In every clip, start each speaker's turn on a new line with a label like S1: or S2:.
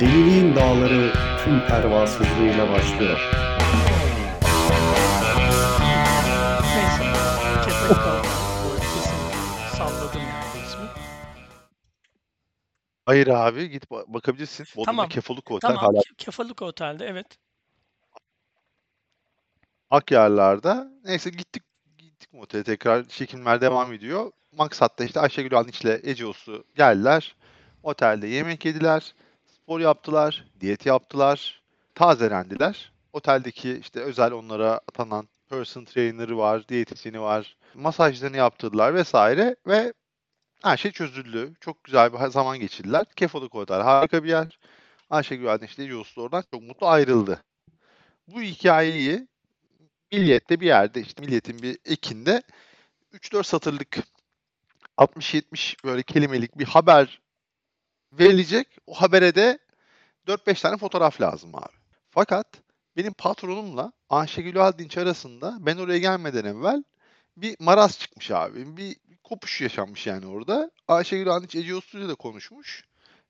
S1: Deliliğin dağları tüm pervasızlığıyla başlıyor.
S2: Neyse. Kaldı. Bu kesin salladım yani ismi.
S3: Hayır abi git ba- bakabilirsin. Bodrum'da
S2: Tamam.
S3: Kefoluk Otel
S2: Tamam.
S3: hala
S2: Ke- Kefalık Otel'de evet.
S3: Akyarlar'da. Neyse gittik gittik mi otele tekrar çekimler devam ediyor. Maksat'ta işte Ayşegül Anliç'le Ece Osu geldiler. Otelde yemek yediler. Spor yaptılar. Diyet yaptılar. Tazelendiler. Oteldeki işte özel onlara atanan person trainer'ı var, diyetisyeni var. Masajlarını yaptırdılar vesaire ve her şey çözüldü. Çok güzel bir zaman geçirdiler. Kefoluk Otel harika bir yer. Ayşegül Anliç'le Ece Osu oradan çok mutlu ayrıldı. Bu hikayeyi Milliyet'te bir yerde işte Milliyet'in bir ekinde 3-4 satırlık 60-70 böyle kelimelik bir haber verilecek. O habere de 4-5 tane fotoğraf lazım abi. Fakat benim patronumla Ayşegül Aldinç arasında ben oraya gelmeden evvel bir maraz çıkmış abi. Bir, kopuş yaşanmış yani orada. Ayşegül Aldinç Ece Uslu'yla da konuşmuş.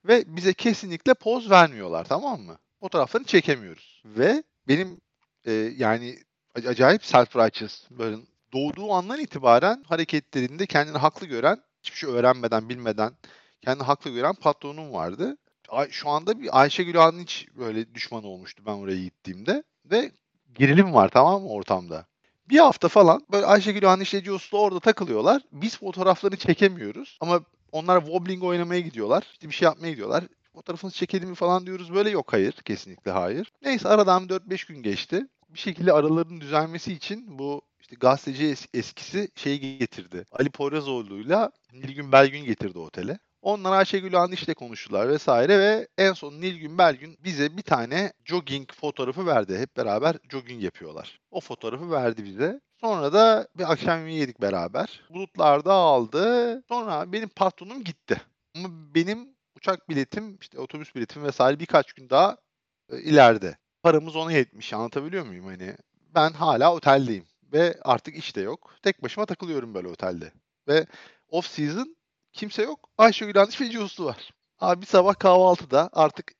S3: Ve bize kesinlikle poz vermiyorlar tamam mı? Fotoğraflarını çekemiyoruz. Ve benim e, yani ac- acayip self-righteous. Böyle doğduğu andan itibaren hareketlerinde kendini haklı gören, hiçbir şey öğrenmeden, bilmeden kendini haklı gören patronum vardı. Ay- Şu anda bir Ayşegül Anliç böyle düşman olmuştu ben oraya gittiğimde. Ve gerilim var tamam mı ortamda. Bir hafta falan böyle Ayşegül Anliç ile Uslu orada takılıyorlar. Biz fotoğraflarını çekemiyoruz. Ama onlar wobbling oynamaya gidiyorlar. İşte bir şey yapmaya gidiyorlar. Fotoğrafınızı çekelim mi falan diyoruz. Böyle yok hayır. Kesinlikle hayır. Neyse aradan 4-5 gün geçti bir şekilde aralarının düzelmesi için bu işte gazeteci es- eskisi şeyi getirdi. Ali Poyrazoğlu'yla Nilgün Belgün getirdi otele. Onlar Ayşegül Aniş'le konuştular vesaire ve en son Nilgün Belgün bize bir tane jogging fotoğrafı verdi. Hep beraber jogging yapıyorlar. O fotoğrafı verdi bize. Sonra da bir akşam yemeği yedik beraber. Bulutlar dağıldı. Sonra benim patronum gitti. Ama benim uçak biletim, işte otobüs biletim vesaire birkaç gün daha e, ileride paramız ona yetmiş. Anlatabiliyor muyum? Hani ben hala oteldeyim ve artık iş de yok. Tek başıma takılıyorum böyle otelde. Ve off season kimse yok. Ayşegül Hanış ve Uslu var. Abi bir sabah kahvaltıda artık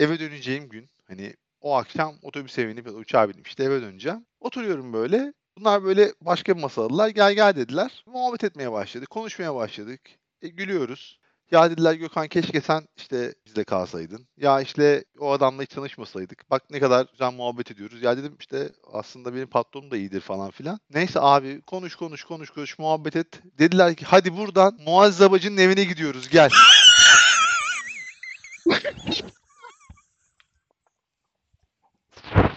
S3: eve döneceğim gün. Hani o akşam otobüse binip ya da uçağa binip işte eve döneceğim. Oturuyorum böyle. Bunlar böyle başka bir masa aldılar. Gel gel dediler. Muhabbet etmeye başladık. Konuşmaya başladık. E, gülüyoruz. Ya dediler Gökhan keşke sen işte bizde kalsaydın. Ya işte o adamla hiç tanışmasaydık. Bak ne kadar güzel muhabbet ediyoruz. Ya dedim işte aslında benim patronum da iyidir falan filan. Neyse abi konuş konuş konuş konuş muhabbet et. Dediler ki hadi buradan Muazzez Abacı'nın evine gidiyoruz gel.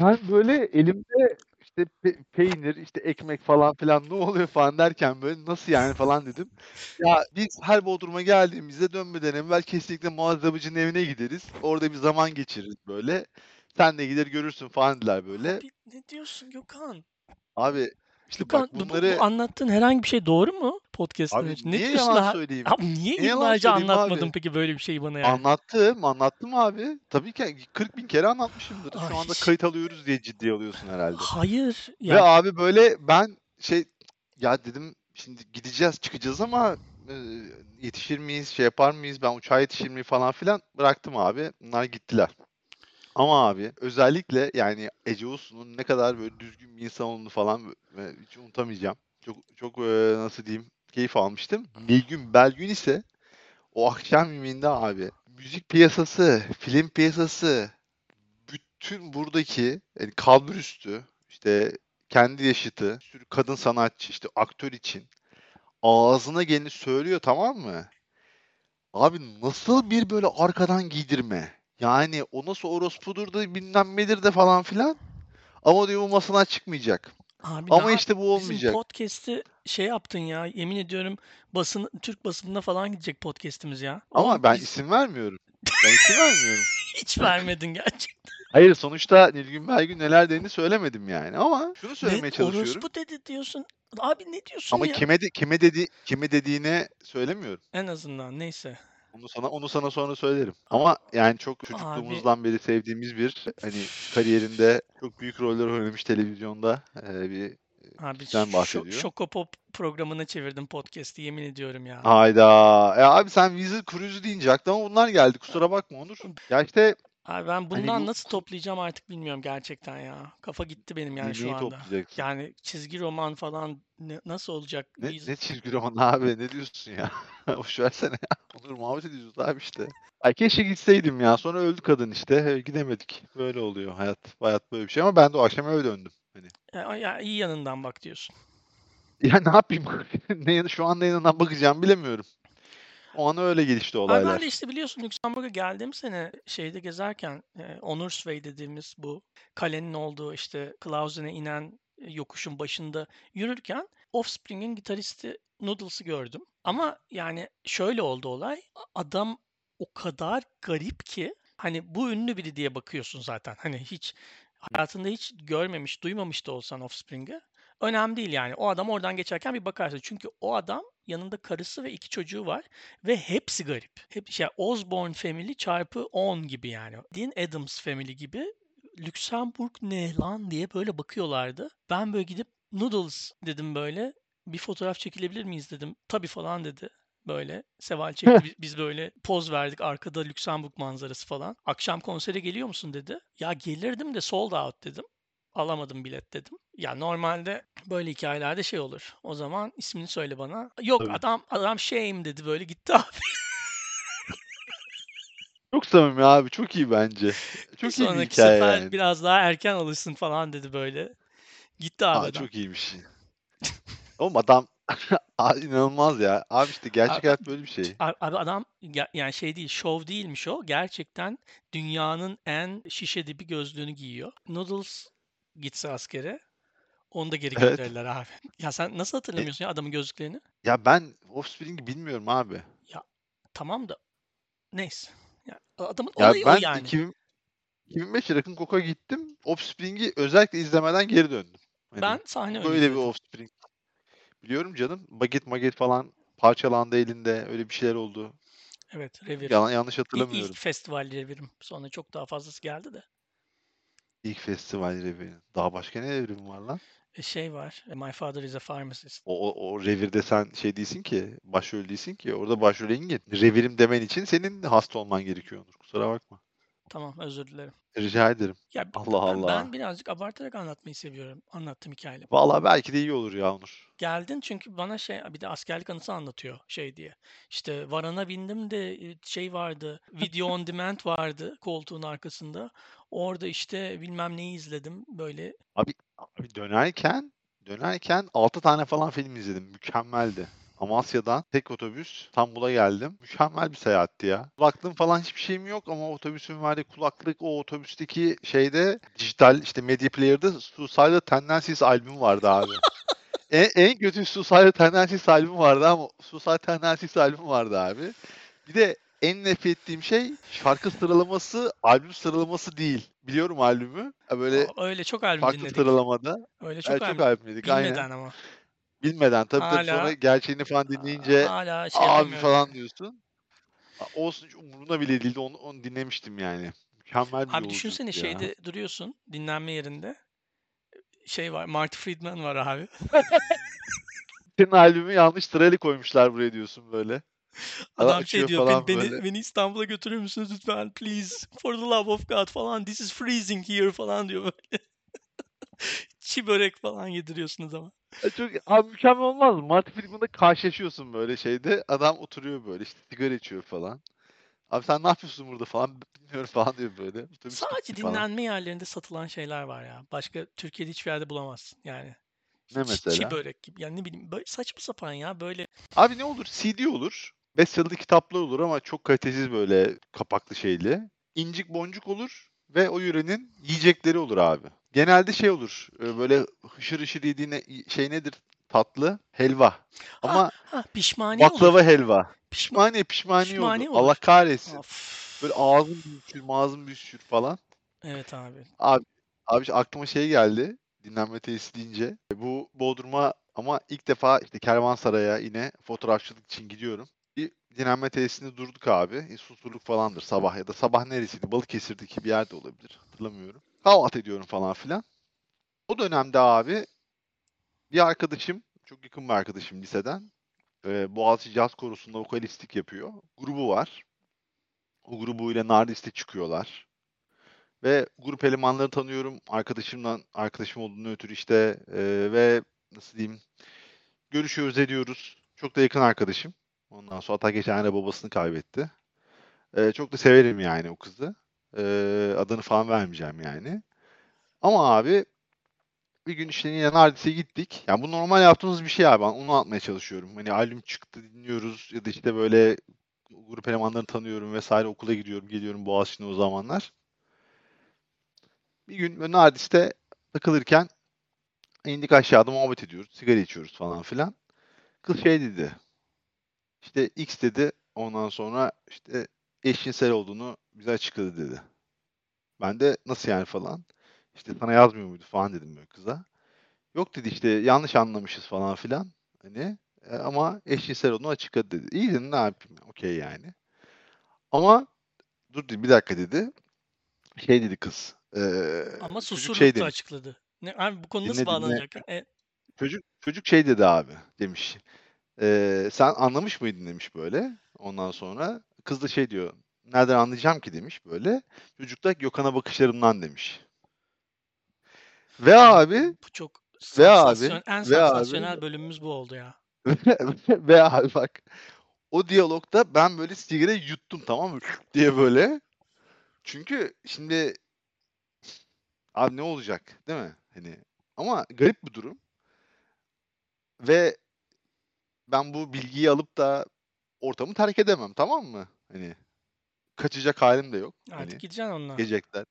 S3: Ben böyle elimde işte pe- peynir, işte ekmek falan filan ne oluyor falan derken böyle nasıl yani falan dedim. Ya biz her Bodrum'a geldiğimizde dönmeden evvel kesinlikle Muazzez Abıcı'nın evine gideriz. Orada bir zaman geçiririz böyle. Sen de gider görürsün falan dediler böyle.
S2: Abi ne diyorsun Gökhan?
S3: Abi işte
S2: Gökhan
S3: bak
S2: bu- bu,
S3: bunları
S2: bu anlattığın herhangi bir şey doğru mu podcast'ın için? Ne
S3: niye
S2: diyorsun
S3: yalan
S2: ha?
S3: söyleyeyim?
S2: Abi niye
S3: yalan
S2: yıllarca anlatmadın
S3: abi?
S2: peki böyle bir şeyi bana yani?
S3: Anlattım, anlattım abi. Tabii ki 40 bin kere anlatmışımdır. Şu
S2: Ay,
S3: anda
S2: hiç-
S3: kayıt alıyoruz diye ciddiye alıyorsun herhalde.
S2: Hayır.
S3: Ve
S2: Ya
S3: abi böyle ben şey ya dedim şimdi gideceğiz çıkacağız ama e, yetişir miyiz şey yapar mıyız ben uçağa yetişir miyim falan filan bıraktım abi. Bunlar gittiler. Ama abi özellikle yani Ece Uslu'nun ne kadar böyle düzgün bir insan olduğunu falan hiç unutamayacağım. Çok çok e, nasıl diyeyim keyif almıştım. Nilgün Belgün ise o akşam yemeğinde abi müzik piyasası, film piyasası, bütün buradaki yani kalburüstü işte kendi yaşıtı, sürü kadın sanatçı işte aktör için ağzına geleni söylüyor tamam mı? Abi nasıl bir böyle arkadan giydirme? Yani o nasıl orospudur da bilmem nedir de falan filan. Ama diyor bu masadan çıkmayacak.
S2: abi
S3: Ama işte bu
S2: Bizim
S3: olmayacak.
S2: podcast'i şey yaptın ya. Yemin ediyorum basın Türk basınına falan gidecek podcast'imiz ya.
S3: Ama
S2: Oğlum
S3: ben
S2: biz
S3: isim vermiyorum. Ben isim vermiyorum.
S2: hiç vermedin gerçekten.
S3: Hayır sonuçta Nilgün Belgün neler dediğini söylemedim yani. Ama şunu söylemeye
S2: Ne
S3: çalışıyorum.
S2: orospu dedi diyorsun. Abi ne diyorsun
S3: Ama
S2: ya?
S3: kime de, kime dedi kime dediğine söylemiyorum.
S2: En azından neyse.
S3: Onu sana onu sana sonra söylerim. Ama yani çok
S2: Abi
S3: çocukluğumuzdan beri sevdiğimiz bir hani kariyerinde çok büyük roller oynamış televizyonda e, bir
S2: abi
S3: kişiden
S2: şo-
S3: bahsediyor.
S2: Şokopop programına çevirdim podcast'i yemin ediyorum ya.
S3: Hayda. Ya abi sen Weezer Cruise deyince aklıma bunlar geldi. Kusura bakma Onur. Ya işte
S2: Abi ben
S3: Hani
S2: bundan
S3: bu
S2: nasıl toplayacağım artık bilmiyorum gerçekten ya. Kafa gitti benim yani
S3: ne-
S2: şu
S3: neyi
S2: anda.
S3: toplayacaksın?
S2: Yani çizgi roman falan ne- nasıl olacak?
S3: Ne,
S2: Biz
S3: ne çizgi roman abi ne diyorsun ya? Boş versene ya. Onur muhabbet ediyoruz abi işte. Ay keşke gitseydim ya. Sonra öldü kadın işte. E, Gidemedik. Böyle oluyor hayat. Hayat böyle bir şey ama ben de o akşam eve döndüm. Hani.
S2: ya, ya iyi yanından bak diyorsun.
S3: Ya ne yapayım? ne, şu anda yanından bakacağım bilemiyorum. O an öyle gelişti
S2: Abi ben
S3: olaylar.
S2: de işte biliyorsun Lüksemburg'a geldiğim sene şeyde gezerken e, Onursvey dediğimiz bu kalenin olduğu işte Klausen'e inen yokuşun başında yürürken Offspring'in gitaristi Noodles'ı gördüm. Ama yani şöyle oldu olay. Adam o kadar garip ki hani bu ünlü biri diye bakıyorsun zaten. Hani hiç hayatında hiç görmemiş, duymamış da olsan Offspring'i önemli değil yani. O adam oradan geçerken bir bakarsın. Çünkü o adam yanında karısı ve iki çocuğu var ve hepsi garip. Hep şey Osborne Family çarpı 10 gibi yani. Dean Adams Family gibi Lüksemburg ne lan diye böyle bakıyorlardı. Ben böyle gidip Noodles dedim böyle. Bir fotoğraf çekilebilir miyiz dedim. Tabii falan dedi. Böyle Seval çekti. Biz- böyle poz verdik. Arkada Lüksemburg manzarası falan. Akşam konsere geliyor musun dedi. Ya gelirdim de sold out dedim. Alamadım bilet dedim. Ya normalde böyle hikayelerde şey olur. O zaman ismini söyle bana. Yok
S3: Tabii.
S2: adam adam shame dedi böyle gitti abi.
S3: Çok samimi abi. Çok iyi bence. Çok iyi bir
S2: Sonraki
S3: hikaye
S2: sefer
S3: yani.
S2: biraz daha erken alırsın falan dedi böyle. Gitti abi
S3: Aa,
S2: adam.
S3: çok iyiymiş. Oğlum adam inanılmaz ya. Abi işte gerçek
S2: Abi-
S3: hayat böyle bir şey.
S2: Abi adam ya- yani şey değil, şov değilmiş o. Gerçekten dünyanın en şişe dibi gözlüğünü giyiyor. Noodles gitse askere onu da geri
S3: Evet.
S2: gönderirler abi. Ya sen nasıl hatırlamıyorsun ya adamın gözlüklerini?
S3: Ya ben Offspring'i bilmiyorum abi.
S2: Tamam da neyse. Ya adamın
S3: Ya
S2: olayı
S3: ben
S2: o yani.
S3: 2000, 2005 Rock'n Coke'a gittim. Offspring'i özellikle izlemeden geri döndüm. Hani
S2: Ben sahne
S3: böyle bir. Offspring. Biliyorum canım. Baget maget falan parçalandı elinde. Öyle bir şeyler oldu.
S2: Evet, Revir.
S3: Yalan, yanlış
S2: İlk,
S3: hatırlamıyorum.
S2: ilk festival Revir'im. Sonra çok daha fazlası geldi de.
S3: İlk festival reviri. Daha başka ne evrim var lan?
S2: E, şey var. e, My Father is a Pharmacist.
S3: O, o, o revirde sen şey değilsin ki, başrol değilsin ki. Orada başrol Engin. Revirim demen için senin hasta olman gerekiyor Onur. Kusura bakma.
S2: Tamam, özür dilerim.
S3: Rica ederim.
S2: Ya
S3: Allah
S2: ben,
S3: Allah.
S2: ben birazcık abartarak anlatmayı seviyorum. Anlattığım hikayeyle.
S3: Vallahi belki de iyi olur ya Onur.
S2: Geldin çünkü bana şey bir de askerlik anısı anlatıyor şey diye. İşte varana bindim de e, şey vardı. Video on demand vardı koltuğun arkasında. Orada işte bilmem neyi izledim böyle.
S3: Abi, abi dönerken dönerken 6 tane falan film izledim. Mükemmeldi. Amasya'dan tek otobüs İstanbul'a geldim. Mükemmel bir seyahatti ya. Kulaklığım falan hiçbir şeyim yok ama otobüsün verdiği kulaklık o otobüsteki şeyde dijital işte Media Player'da Suicidal Tendencies albümü vardı abi. en, en kötü Suicidal Tendencies albümü vardı ama Suicidal Tendencies albümü vardı abi. Bir de en nefret ettiğim şey şarkı sıralaması albüm sıralaması değil. Biliyorum albümü. Böyle
S2: Öyle çok albüm
S3: farklı
S2: dinledik.
S3: sıralamada.
S2: Öyle
S3: Çok,
S2: çok
S3: çok
S2: albüm.
S3: albüm dedik aynen.
S2: Bilmeden ama.
S3: Bilmeden tabii tabii
S2: Hala-
S3: sonra gerçeğini falan dinleyince
S2: Hala şey
S3: abi falan
S2: yani.
S3: diyorsun. Olsun hiç umurumda bile değildi onu, onu dinlemiştim yani. Mükemmel bir
S2: Abi düşünsene
S3: ya.
S2: şeyde duruyorsun dinlenme yerinde. Şey var Marty Friedman var abi.
S3: Senin albümü yanlış sırayla koymuşlar buraya diyorsun böyle. Adam
S2: şey diyor
S3: falan
S2: beni, beni,
S3: böyle.
S2: beni İstanbul'a götürür müsünüz lütfen please for the love of God falan this is freezing here falan diyor böyle. Çi börek falan yediriyorsunuz ama.
S3: Ya Çok abi mükemmel olmaz mı? Marty Friedman'la karşılaşıyorsun böyle şeyde. Adam oturuyor böyle işte sigara içiyor falan. Abi sen ne yapıyorsun burada falan bilmiyorum falan diyor böyle. Otobüs
S2: Sadece
S3: gitti falan.
S2: dinlenme yerlerinde satılan şeyler var ya. Başka Türkiye'de hiçbir yerde bulamazsın yani.
S3: Ne
S2: Çi- Çi
S3: mesela?
S2: börek gibi. Yani ne bileyim böyle saçma sapan ya böyle.
S3: Abi ne olur? CD olur. Bestseller'lı kitaplar olur ama çok kalitesiz böyle kapaklı şeyli. İncik boncuk olur ve o yörenin yiyecekleri olur abi. Genelde şey olur. e, Böyle hışır hışır yediğine şey nedir? Tatlı helva. Ama
S2: Ha pişmaniye olur.
S3: baklava helva.
S2: Pişma
S3: Pişmaniye pişmaniye
S2: Pişmaniye
S3: olur. Allah
S2: olur.
S3: kahretsin.
S2: Of.
S3: Böyle ağzım büyüşür, ağzım büyüşür falan.
S2: Evet abi.
S3: Abi, abi işte aklıma şey geldi. Dinlenme tesisi deyince. Bu Bodrum'a ama ilk defa işte Kervansaray'a yine fotoğrafçılık için gidiyorum. Bir dinlenme tesisinde durduk abi. E, Susurluk falandır sabah ya da sabah neresiydi? Balıkesir'deki bir yerde olabilir. Hatırlamıyorum. Kahvaltı ediyorum falan filan. O dönemde abi bir arkadaşım, çok yakın bir arkadaşım liseden. E, Boğaziçi Caz Korosu'nda vokalistlik yapıyor. Grubu var. O grubuyla Nardis'te çıkıyorlar. Ve grup elemanları tanıyorum. Arkadaşımdan arkadaşım olduğunu ötürü işte e, ve nasıl diyeyim görüşüyoruz ediyoruz. Çok da yakın arkadaşım. Ondan sonra hatta geçen babasını kaybetti. E, çok da severim yani o kızı. E, adını falan vermeyeceğim yani. Ama abi bir gün işte yine Nardis'e gittik. Yani bu normal yaptığımız bir şey abi. Ben onu anlatmaya çalışıyorum. Hani albüm çıktı dinliyoruz ya da işte böyle grup elemanlarını tanıyorum vesaire okula gidiyorum geliyorum Boğaziçi'ne o zamanlar. Bir gün Nardis'te takılırken indik aşağıda muhabbet ediyoruz. Sigara içiyoruz falan filan. Kız şey dedi. İşte X dedi. Ondan sonra işte eşcinsel olduğunu bize açıkladı dedi. Ben de nasıl yani falan. İşte sana yazmıyor muydu falan dedim böyle kıza. Yok dedi işte yanlış anlamışız falan filan. Hani e, ama eşcinsel olduğunu açıkladı dedi. İyi dedim ne yapayım okey yani. Ama dur dedi bir dakika dedi. Şey dedi kız. E,
S2: Ama susurlukla
S3: şey demiş.
S2: açıkladı. Ne, abi bu konu
S3: Dinle,
S2: nasıl
S3: dinle.
S2: bağlanacak? ya? E,
S3: Çocuk çocuk şey dedi abi demiş. E, sen anlamış mıydın demiş böyle. Ondan sonra kız da şey diyor. Nereden anlayacağım ki demiş böyle. Çocuk da Gökhan'a bakışlarımdan demiş. Ve abi
S2: bu çok
S3: Ve abi,
S2: en
S3: ve abi-
S2: sansasyonel bölümümüz bu oldu ya.
S3: Ve abi bak o diyalogda ben böyle sigarayı yuttum tamam mı diye böyle. Çünkü şimdi abi ne olacak değil mi? Hani ama garip bir durum. Ve ben bu bilgiyi alıp da ortamı terk edemem tamam mı? Hani kaçacak halim de yok.
S2: Artık
S3: Hani
S2: gideceksin onunla.
S3: gelecekler,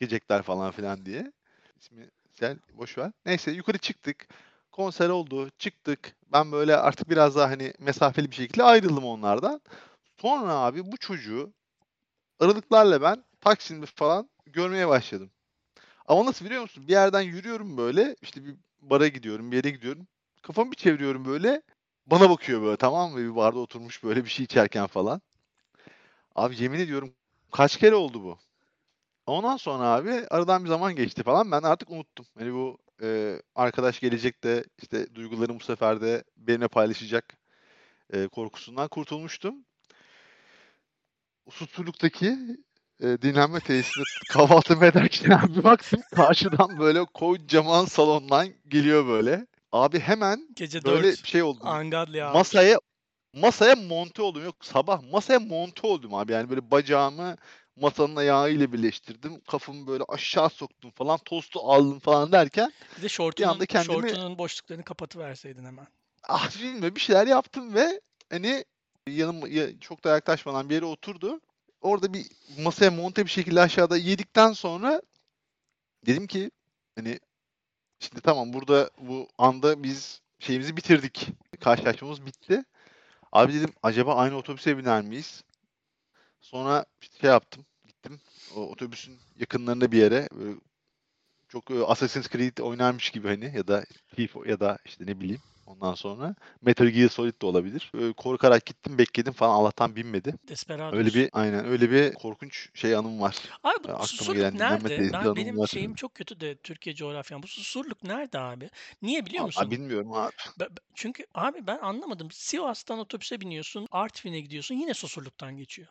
S3: gelecekler falan filan diye. İsmi gel boş ver. Neyse yukarı çıktık. Konser oldu. Çıktık. Ben böyle artık biraz daha hani mesafeli bir şekilde ayrıldım onlardan. Sonra abi bu çocuğu aralıklarla ben Taksim'de falan görmeye başladım. Ama nasıl biliyor musun? Bir yerden yürüyorum böyle. işte bir bara gidiyorum, bir yere gidiyorum. Kafamı bir çeviriyorum böyle. Bana bakıyor böyle tamam mı? Bir barda oturmuş böyle bir şey içerken falan. Abi yemin ediyorum kaç kere oldu bu? Ondan sonra abi aradan bir zaman geçti falan. Ben artık unuttum. Hani bu e, arkadaş gelecek de işte duygularını bu sefer de benimle paylaşacak e, korkusundan kurtulmuştum. Susurluk'taki e, dinlenme tesisinde kahvaltı ederken bir baktım karşıdan böyle kocaman salondan geliyor böyle. Abi hemen
S2: Gece
S3: böyle
S2: 4
S3: şey oldu.
S2: Angadli abi.
S3: Masaya masaya monte oldum. Yok sabah masaya monte oldum abi. Yani böyle bacağımı masanın ayağıyla birleştirdim. Kafamı böyle aşağı soktum falan. Tostu aldım falan derken
S2: Bir de şortunun,
S3: anda kendimi-
S2: şortunun boşluklarını kapatıverseydin hemen.
S3: ah bilmiyorum bir şeyler yaptım ve hani yanım ya- çok da yaklaşmadan bir yere oturdu. Orada bir masaya monte bir şekilde aşağıda yedikten sonra dedim ki hani şimdi tamam burada bu anda biz şeyimizi bitirdik. Karşılaşmamız bitti. Abi dedim acaba aynı otobüse biner miyiz? Sonra şey yaptım. Gittim. O otobüsün yakınlarında bir yere böyle çok e, Assassin's Creed oynarmış gibi hani ya da Thief ya da işte ne bileyim ondan sonra Metal Gear Solid de olabilir. Böyle korkarak gittim bekledim falan Allah'tan binmedi.
S2: Desperados.
S3: Öyle bir aynen öyle bir korkunç şey anım var.
S2: Abi bu
S3: aklıma
S2: susurluk
S3: gelen
S2: nerede? Ben benim
S3: var.
S2: şeyim çok kötü de Türkiye coğrafyam. Bu susurluk nerede abi? Niye biliyor musun?
S3: bilmiyorum abi.
S2: Be- be- Çünkü abi ben anlamadım. Sivas'tan otobüse biniyorsun, Artvin'e gidiyorsun, yine Susurluk'tan geçiyor.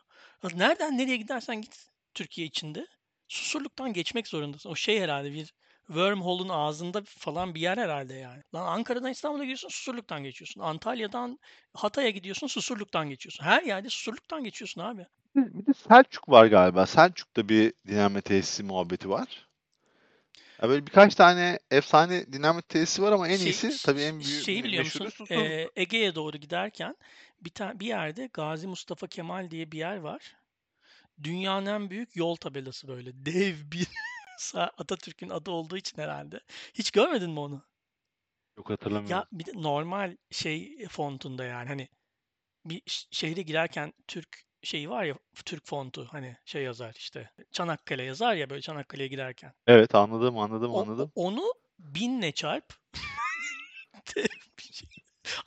S2: Nereden nereye gidersen git Türkiye içinde Susurluk'tan geçmek zorundasın. O şey herhalde bir wormhole'un ağzında falan bir yer herhalde yani. Lan Ankara'dan İstanbul'a gidiyorsun Susurluk'tan geçiyorsun. Antalya'dan Hatay'a gidiyorsun Susurluk'tan geçiyorsun. Her yerde Susurluk'tan geçiyorsun abi.
S3: Bir de Selçuk var galiba. Selçuk'ta bir dinlenme tesisi muhabbeti var. Ya böyle birkaç tane efsane dinlenme tesisi var ama en
S2: Şey-
S3: iyisi tabii en büyük
S2: şeyi biliyor musun? Ee, Ege'ye doğru giderken bir ta- bir yerde Gazi Mustafa Kemal diye bir yer var. Dünyanın en büyük yol tabelası böyle. Dev bir Atatürk'ün adı olduğu için herhalde. Hiç görmedin mi onu?
S3: Yok hatırlamıyorum.
S2: Ya bir de normal şey fontunda yani hani bir şehre girerken Türk şeyi var ya Türk fontu hani şey yazar işte Çanakkale yazar ya böyle Çanakkale'ye girerken.
S3: Evet anladım anladım
S2: O-
S3: anladım.
S2: onu binle çarp. Şey.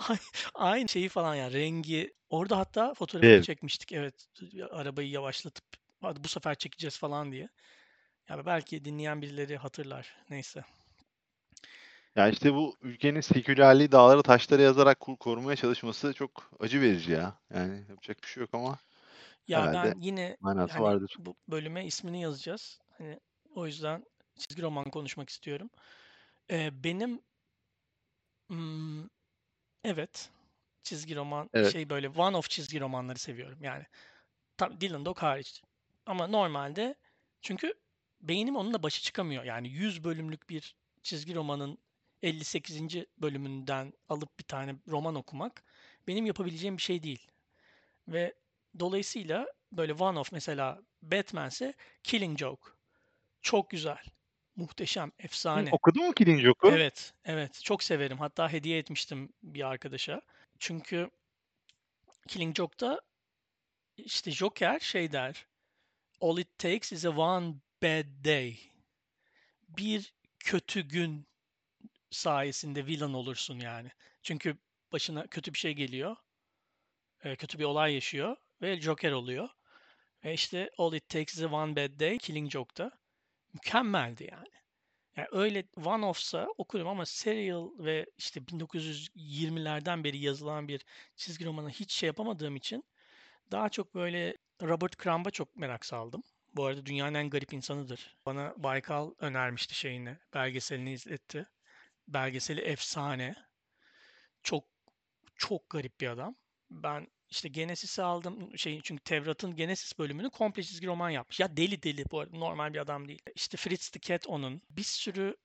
S2: Ay- Aynı şeyi falan ya rengi. Orada hatta fotoğrafını
S3: Dev.
S2: çekmiştik. Evet arabayı yavaşlatıp hadi bu sefer çekeceğiz falan diye. Ya belki dinleyen birileri hatırlar. Neyse.
S3: Ya işte bu ülkenin sekülerliği dağlara taşlara yazarak korumaya çalışması çok acı verici ya. Yani yapacak bir şey yok ama
S2: Ya
S3: Herhalde
S2: ben yine
S3: manası
S2: hani
S3: vardır.
S2: bu bölüme ismini yazacağız. Hani O yüzden çizgi roman konuşmak istiyorum. Ee, benim hmm, evet çizgi roman
S3: Evet.
S2: şey böyle one of çizgi romanları seviyorum. Yani tam Dylan Dog hariç. Ama normalde çünkü beynim onunla başa çıkamıyor. Yani 100 bölümlük bir çizgi romanın 58. bölümünden alıp bir tane roman okumak benim yapabileceğim bir şey değil. Ve dolayısıyla böyle one of mesela Batman'se Killing Joke. Çok güzel. Muhteşem,
S3: Hı,
S2: efsane.
S3: okudun mu Killing Joke'u?
S2: Evet, evet. Çok severim. Hatta hediye etmiştim bir arkadaşa. Çünkü Killing Joke'da işte Joker şey der. All it takes is a one bad day. Bir kötü gün sayesinde villain olursun yani. Çünkü başına kötü bir şey geliyor. e, Kötü bir olay yaşıyor ve Joker oluyor. Ve işte All it takes is one bad day Killing Joke'da. Mükemmeldi yani. Yani öyle one off'sa okurum ama serial ve işte 1920'lerden beri yazılan bir çizgi romanı hiç şey yapamadığım için daha çok böyle Robert Crumb'a çok merak saldım. Bu arada dünyanın en garip insanıdır. Bana Baykal önermişti şeyini, belgeselini izletti. Belgeseli efsane. Çok çok garip bir adam. Ben işte Genesis'i aldım. Şey, çünkü Tevrat'ın Genesis bölümünü komple çizgi roman yapmış. Ya deli deli bu arada normal bir adam değil. İşte Fritz the Cat onun. Bir sürü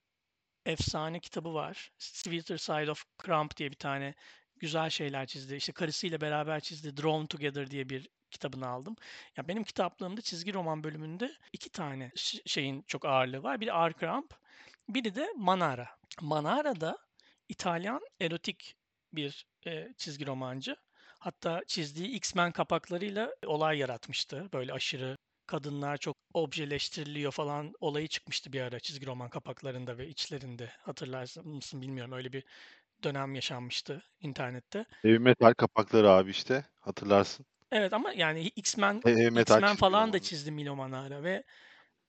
S2: efsane kitabı var. Sweeter Side of Crump diye bir tane güzel şeyler çizdi. İşte karısıyla beraber çizdi. Drawn Together diye bir kitabını aldım. Ya benim kitaplığımda çizgi roman bölümünde iki tane şeyin çok ağırlığı var. Biri R. Crump, biri de Manara. Manara da İtalyan erotik bir e, çizgi romancı. Hatta çizdiği X-Men kapaklarıyla olay yaratmıştı. Böyle aşırı kadınlar çok objeleştiriliyor falan olayı çıkmıştı bir ara çizgi roman kapaklarında ve içlerinde. Hatırlarsın mısın bilmiyorum. Öyle bir dönem yaşanmıştı internette.
S3: Heavy metal kapakları abi işte. Hatırlarsın.
S2: Evet ama yani X-Men
S3: metal
S2: X-Men falan da çizdi Milo Manara ve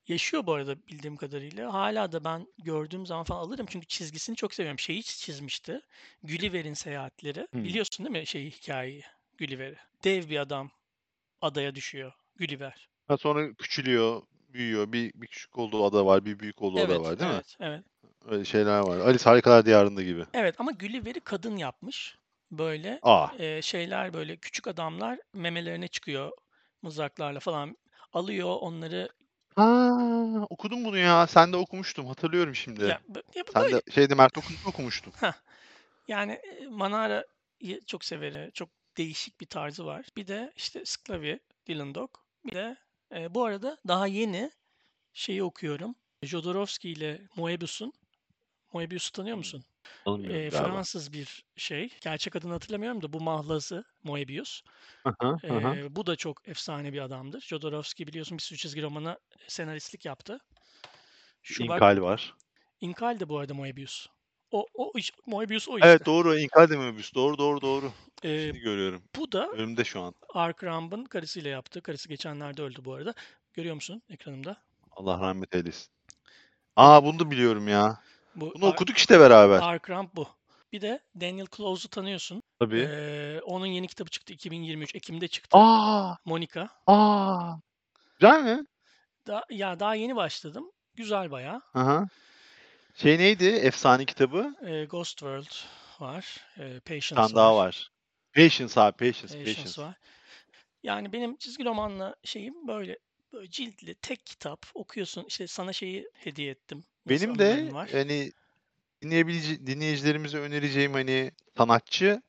S2: yaşıyor bu arada bildiğim kadarıyla. Hala da ben gördüğüm zaman falan alırım çünkü çizgisini çok seviyorum. Şeyi çizmişti. Gulliver'in seyahatleri.
S3: Hmm.
S2: Biliyorsun değil mi şeyi hikayeyi? Gulliver'i. Dev bir adam adaya düşüyor. Gulliver.
S3: Ha, sonra küçülüyor, büyüyor. Bir, bir küçük olduğu ada var, bir büyük olduğu ada
S2: Evet,
S3: var değil mi?
S2: evet, evet.
S3: Öyle şeyler var. Alice Harikalar Diyarı'nda gibi.
S2: Evet ama Gulliver'i kadın yapmış. Böyle
S3: Aa.
S2: e, şeyler böyle küçük adamlar memelerine çıkıyor mızraklarla falan alıyor onları
S3: Ha, okudum bunu ya. Sen de okumuştum. Hatırlıyorum şimdi.
S2: ya, ya bu
S3: Sen
S2: böyle
S3: de şeyde Mert okudun okumuştum.
S2: yani e, Manara'yı çok severim. Çok değişik bir tarzı var. Bir de işte Sclavi, Dylan Dog. Bir de e, bu arada daha yeni şeyi okuyorum. Jodorowsky ile Moebius'un. Moebius'u tanıyor
S3: Hmm,
S2: musun?
S3: Tanımıyorum
S2: E. Fransız bir şey. Gerçek adını hatırlamıyorum da bu mahlası Moebius.
S3: Hı hı.
S2: Ee, bu da çok efsane bir adamdır. Jodorowsky biliyorsun bir sürü çizgi romanı senaristlik yaptı. Şu bak
S3: İnkal var.
S2: Inkal de bu arada Moebius. O, o Moebius o işte.
S3: Evet doğru. İnkal de Möbius. Doğru doğru doğru.
S2: Ee,
S3: Şimdi görüyorum.
S2: bu da
S3: Önümde şu an.
S2: Ark Ramb'ın karısıyla yaptı. Karısı geçenlerde öldü bu arada. Görüyor musun ekranımda?
S3: Allah rahmet eylesin. Aa bunu da biliyorum ya.
S2: Bu
S3: Bunu
S2: Ar-
S3: okuduk işte beraber.
S2: Ark Ramp bu. Bir de Daniel Close'u tanıyorsun.
S3: Tabii.
S2: Ee, onun yeni kitabı çıktı 2023 Ekim'de çıktı.
S3: Aa,
S2: Monica.
S3: aa. Güzel mi?
S2: Da, ya daha yeni başladım. Güzel bayağı.
S3: Hı hı. Şey neydi? Efsane kitabı.
S2: Ee, Ghost World var. Ee, Patience
S3: tane daha
S2: var.
S3: var. Patience abi. Patience.
S2: Patience
S3: Patience.
S2: var. Yani benim çizgi romanla şeyim böyle, böyle ciltli tek kitap okuyorsun. İşte sana şeyi hediye ettim.
S3: Benim de
S2: var?
S3: hani dinleyebilici dinleyicilerimize önereceğim hani sanatçı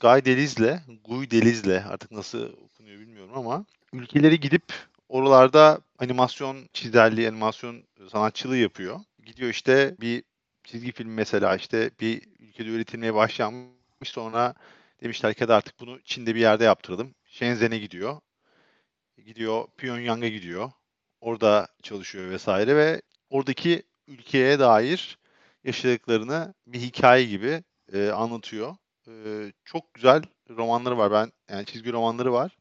S3: Guy Deliz'le, Guy Deliz'le artık nasıl okunuyor bilmiyorum ama ülkeleri gidip oralarda animasyon çizerliği, animasyon sanatçılığı yapıyor. Gidiyor işte bir çizgi film mesela işte bir ülkede üretilmeye başlanmış sonra demişler ki "Hadi artık bunu Çin'de bir yerde yaptıralım. Shenzhen'e gidiyor. Gidiyor Pyongyang'a gidiyor. Orada çalışıyor vesaire ve oradaki ülkeye dair yaşadıklarını bir hikaye gibi e, anlatıyor. E, çok güzel romanları var. Ben yani çizgi romanları var.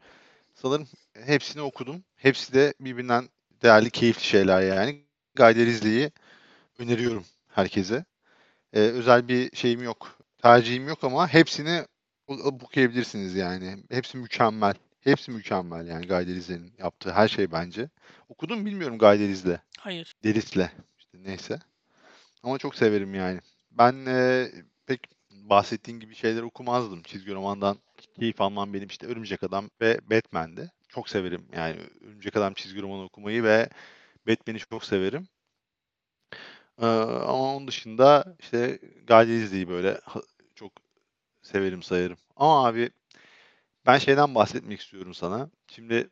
S3: Sanırım hepsini okudum. Hepsi de birbirinden değerli, keyifli şeyler yani. Guy Rizli'yi öneriyorum herkese. E, özel bir şeyim yok. Tercihim yok ama hepsini okuyabilirsiniz yani. Hepsi mükemmel. Hepsi mükemmel yani Guy Delis'in yaptığı her şey bence. Okudun mu bilmiyorum Guy Delis'le.
S2: Hayır.
S3: Delis'le. İşte neyse. Ama çok severim yani. Ben e, pek bahsettiğin gibi şeyler okumazdım. Çizgi romandan keyif almam benim işte Örümcek Adam ve Batman'di. Çok severim yani Örümcek Adam çizgi romanı okumayı ve Batman'i çok severim. Ee, ama onun dışında işte Delis'liği böyle çok severim sayarım. Ama abi ben şeyden bahsetmek istiyorum sana. Şimdi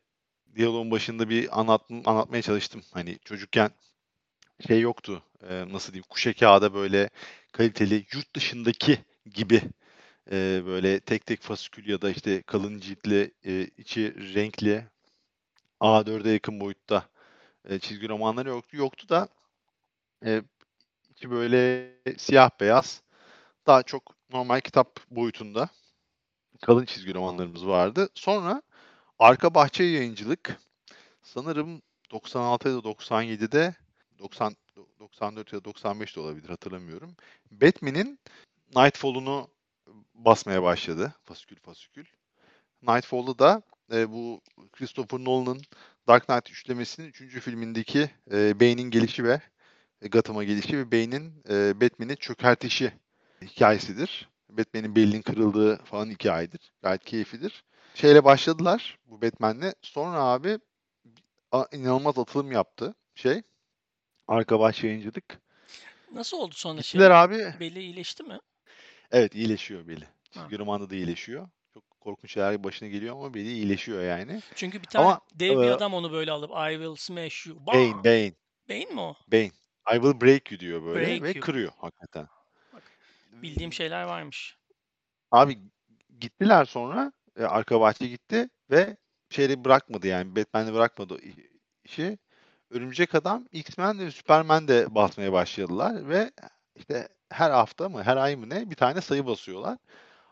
S3: diyaloğun başında bir anlat, anlatmaya çalıştım. Hani çocukken şey yoktu. e, nasıl diyeyim? Kuşe kağıda böyle kaliteli yurt dışındaki gibi e, böyle tek tek fasikül ya da işte kalın ciltli e, içi renkli A4'e yakın boyutta e, çizgi romanları yoktu. Yoktu da e, içi böyle siyah beyaz daha çok normal kitap boyutunda kalın çizgi romanlarımız vardı. Sonra Arka Bahçe Yayıncılık sanırım 96 ya da 97'de 90 94 ya da 95 de olabilir hatırlamıyorum. Batman'in Nightfall'unu basmaya başladı. Fasikül fasikül. Nightfall'da da e, bu Christopher Nolan'ın Dark Knight üçlemesinin 3. filmindeki e, Bane'in gelişi ve e, Gotham'a gelişi ve Bane'in e, Batman'i çökertişi hikayesidir. Batman'in belinin kırıldığı falan hikayedir. Gayet keyiflidir. Şeyle başladılar bu Batman'le. Sonra abi a- inanılmaz atılım yaptı şey. Arka baş yayıncılık.
S2: Nasıl oldu sonra şey?
S3: Gittiler abi.
S2: Beli iyileşti mi?
S3: Evet iyileşiyor beli. Çizgi romanda da iyileşiyor. Çok korkunç şeyler başına geliyor ama beli iyileşiyor yani.
S2: Çünkü bir tane
S3: Ama,
S2: dev bir
S3: e,
S2: adam onu böyle alıp I will smash you.
S3: Bane,
S2: Bam!
S3: Bane,
S2: Bane mi o?
S3: Bane. I will break you diyor böyle
S2: Break
S3: ve
S2: you.
S3: kırıyor hakikaten.
S2: Bak, Bildiğim şeyler varmış.
S3: Abi gittiler sonra e, arka bahçe gitti ve şeyi bırakmadı yani Batman'i bırakmadı işi. Örümcek Adam, X-Men ve Superman de basmaya başladılar ve işte her hafta mı her ay mı ne bir tane sayı basıyorlar.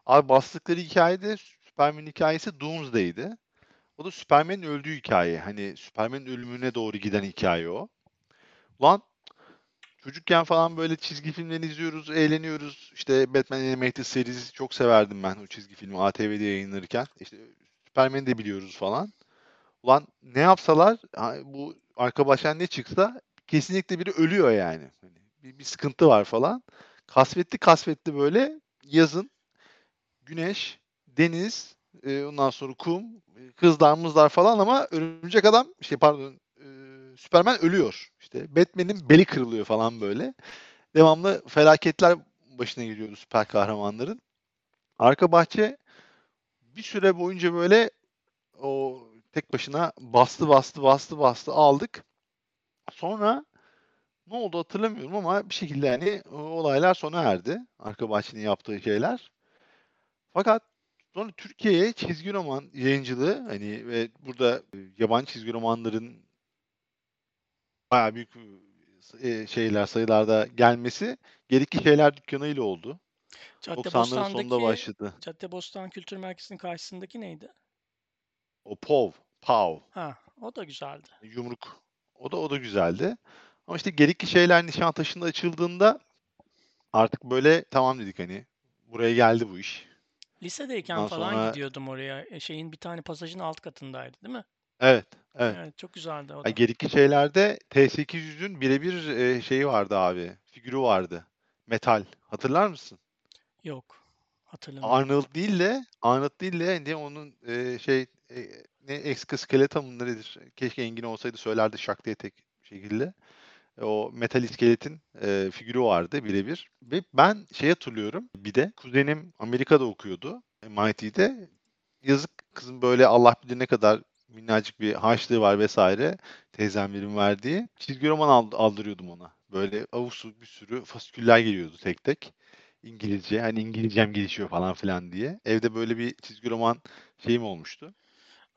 S3: Abi bastıkları hikayede Superman'in hikayesi Doomsday'di. O da Superman'in öldüğü hikaye. Hani Superman'in ölümüne doğru giden hikaye o. Lan çocukken falan böyle çizgi filmlerini izliyoruz, eğleniyoruz. İşte Batman Animated Series çok severdim ben o çizgi filmi ATV'de yayınlanırken. İşte Superman'i de biliyoruz falan. Ulan ne yapsalar bu arka baştan ne çıksa kesinlikle biri ölüyor yani. Hani bir, bir sıkıntı var falan. Kasvetli kasvetli böyle yazın güneş, deniz, e, ondan sonra kum, e, kızlar mızlar falan ama örümcek adam şey pardon e, Superman ölüyor. İşte Batman'in beli kırılıyor falan böyle. Devamlı felaketler başına geliyordu süper kahramanların. Arka bahçe bir süre boyunca böyle o tek başına bastı bastı bastı bastı aldık. Sonra ne oldu hatırlamıyorum ama bir şekilde yani o olaylar sona erdi. Arka bahçenin yaptığı şeyler. Fakat sonra Türkiye'ye çizgi roman yayıncılığı hani ve burada e, yabancı çizgi romanların bayağı büyük e, şeyler sayılarda gelmesi Gerekli Şeyler Dükkanı ile oldu. 90'ların sonunda başladı.
S2: Caddebostan Kültür Merkezi'nin karşısındaki neydi?
S3: O POV, PAV,
S2: Ha, o da güzeldi.
S3: yumruk. O da o da güzeldi. Ama işte Gerekli Şeyler Nişantaşı'nda açıldığında artık böyle tamam dedik hani buraya geldi bu iş.
S2: Lisedeyken
S3: Ondan
S2: falan
S3: sonra
S2: gidiyordum oraya. E, Şeyin bir tane pasajın alt katındaydı, değil mi?
S3: evet, evet.
S2: Evet, çok güzeldi o da.
S3: Gerekli Şeyler'de T800'ün birebir e, şeyi vardı abi. Figürü vardı. Metal. Hatırlar mısın?
S2: Yok, hatırlamıyorum.
S3: Arnold değil de Arnold değil de ne onun e, şey e, ne exoskeleton mı nedir? Keşke Engin olsaydı söylerdi şak diye tek şekilde. E, O metal iskeletin e, figürü vardı birebir. Ve ben şey hatırlıyorum. Bir de kuzenim Amerika'da okuyordu. MIT'de. Yazık kızım böyle Allah bilir ne kadar minnacık bir harçlığı var vesaire. Teyzemlerin verdiği. Çizgi roman ald- aldırıyordum ona. Böyle avuçlu bir sürü fasiküller geliyordu tek tek. İngilizce. Hani İngilizcem gelişiyor falan filan diye. Evde böyle bir çizgi roman şeyim olmuştu.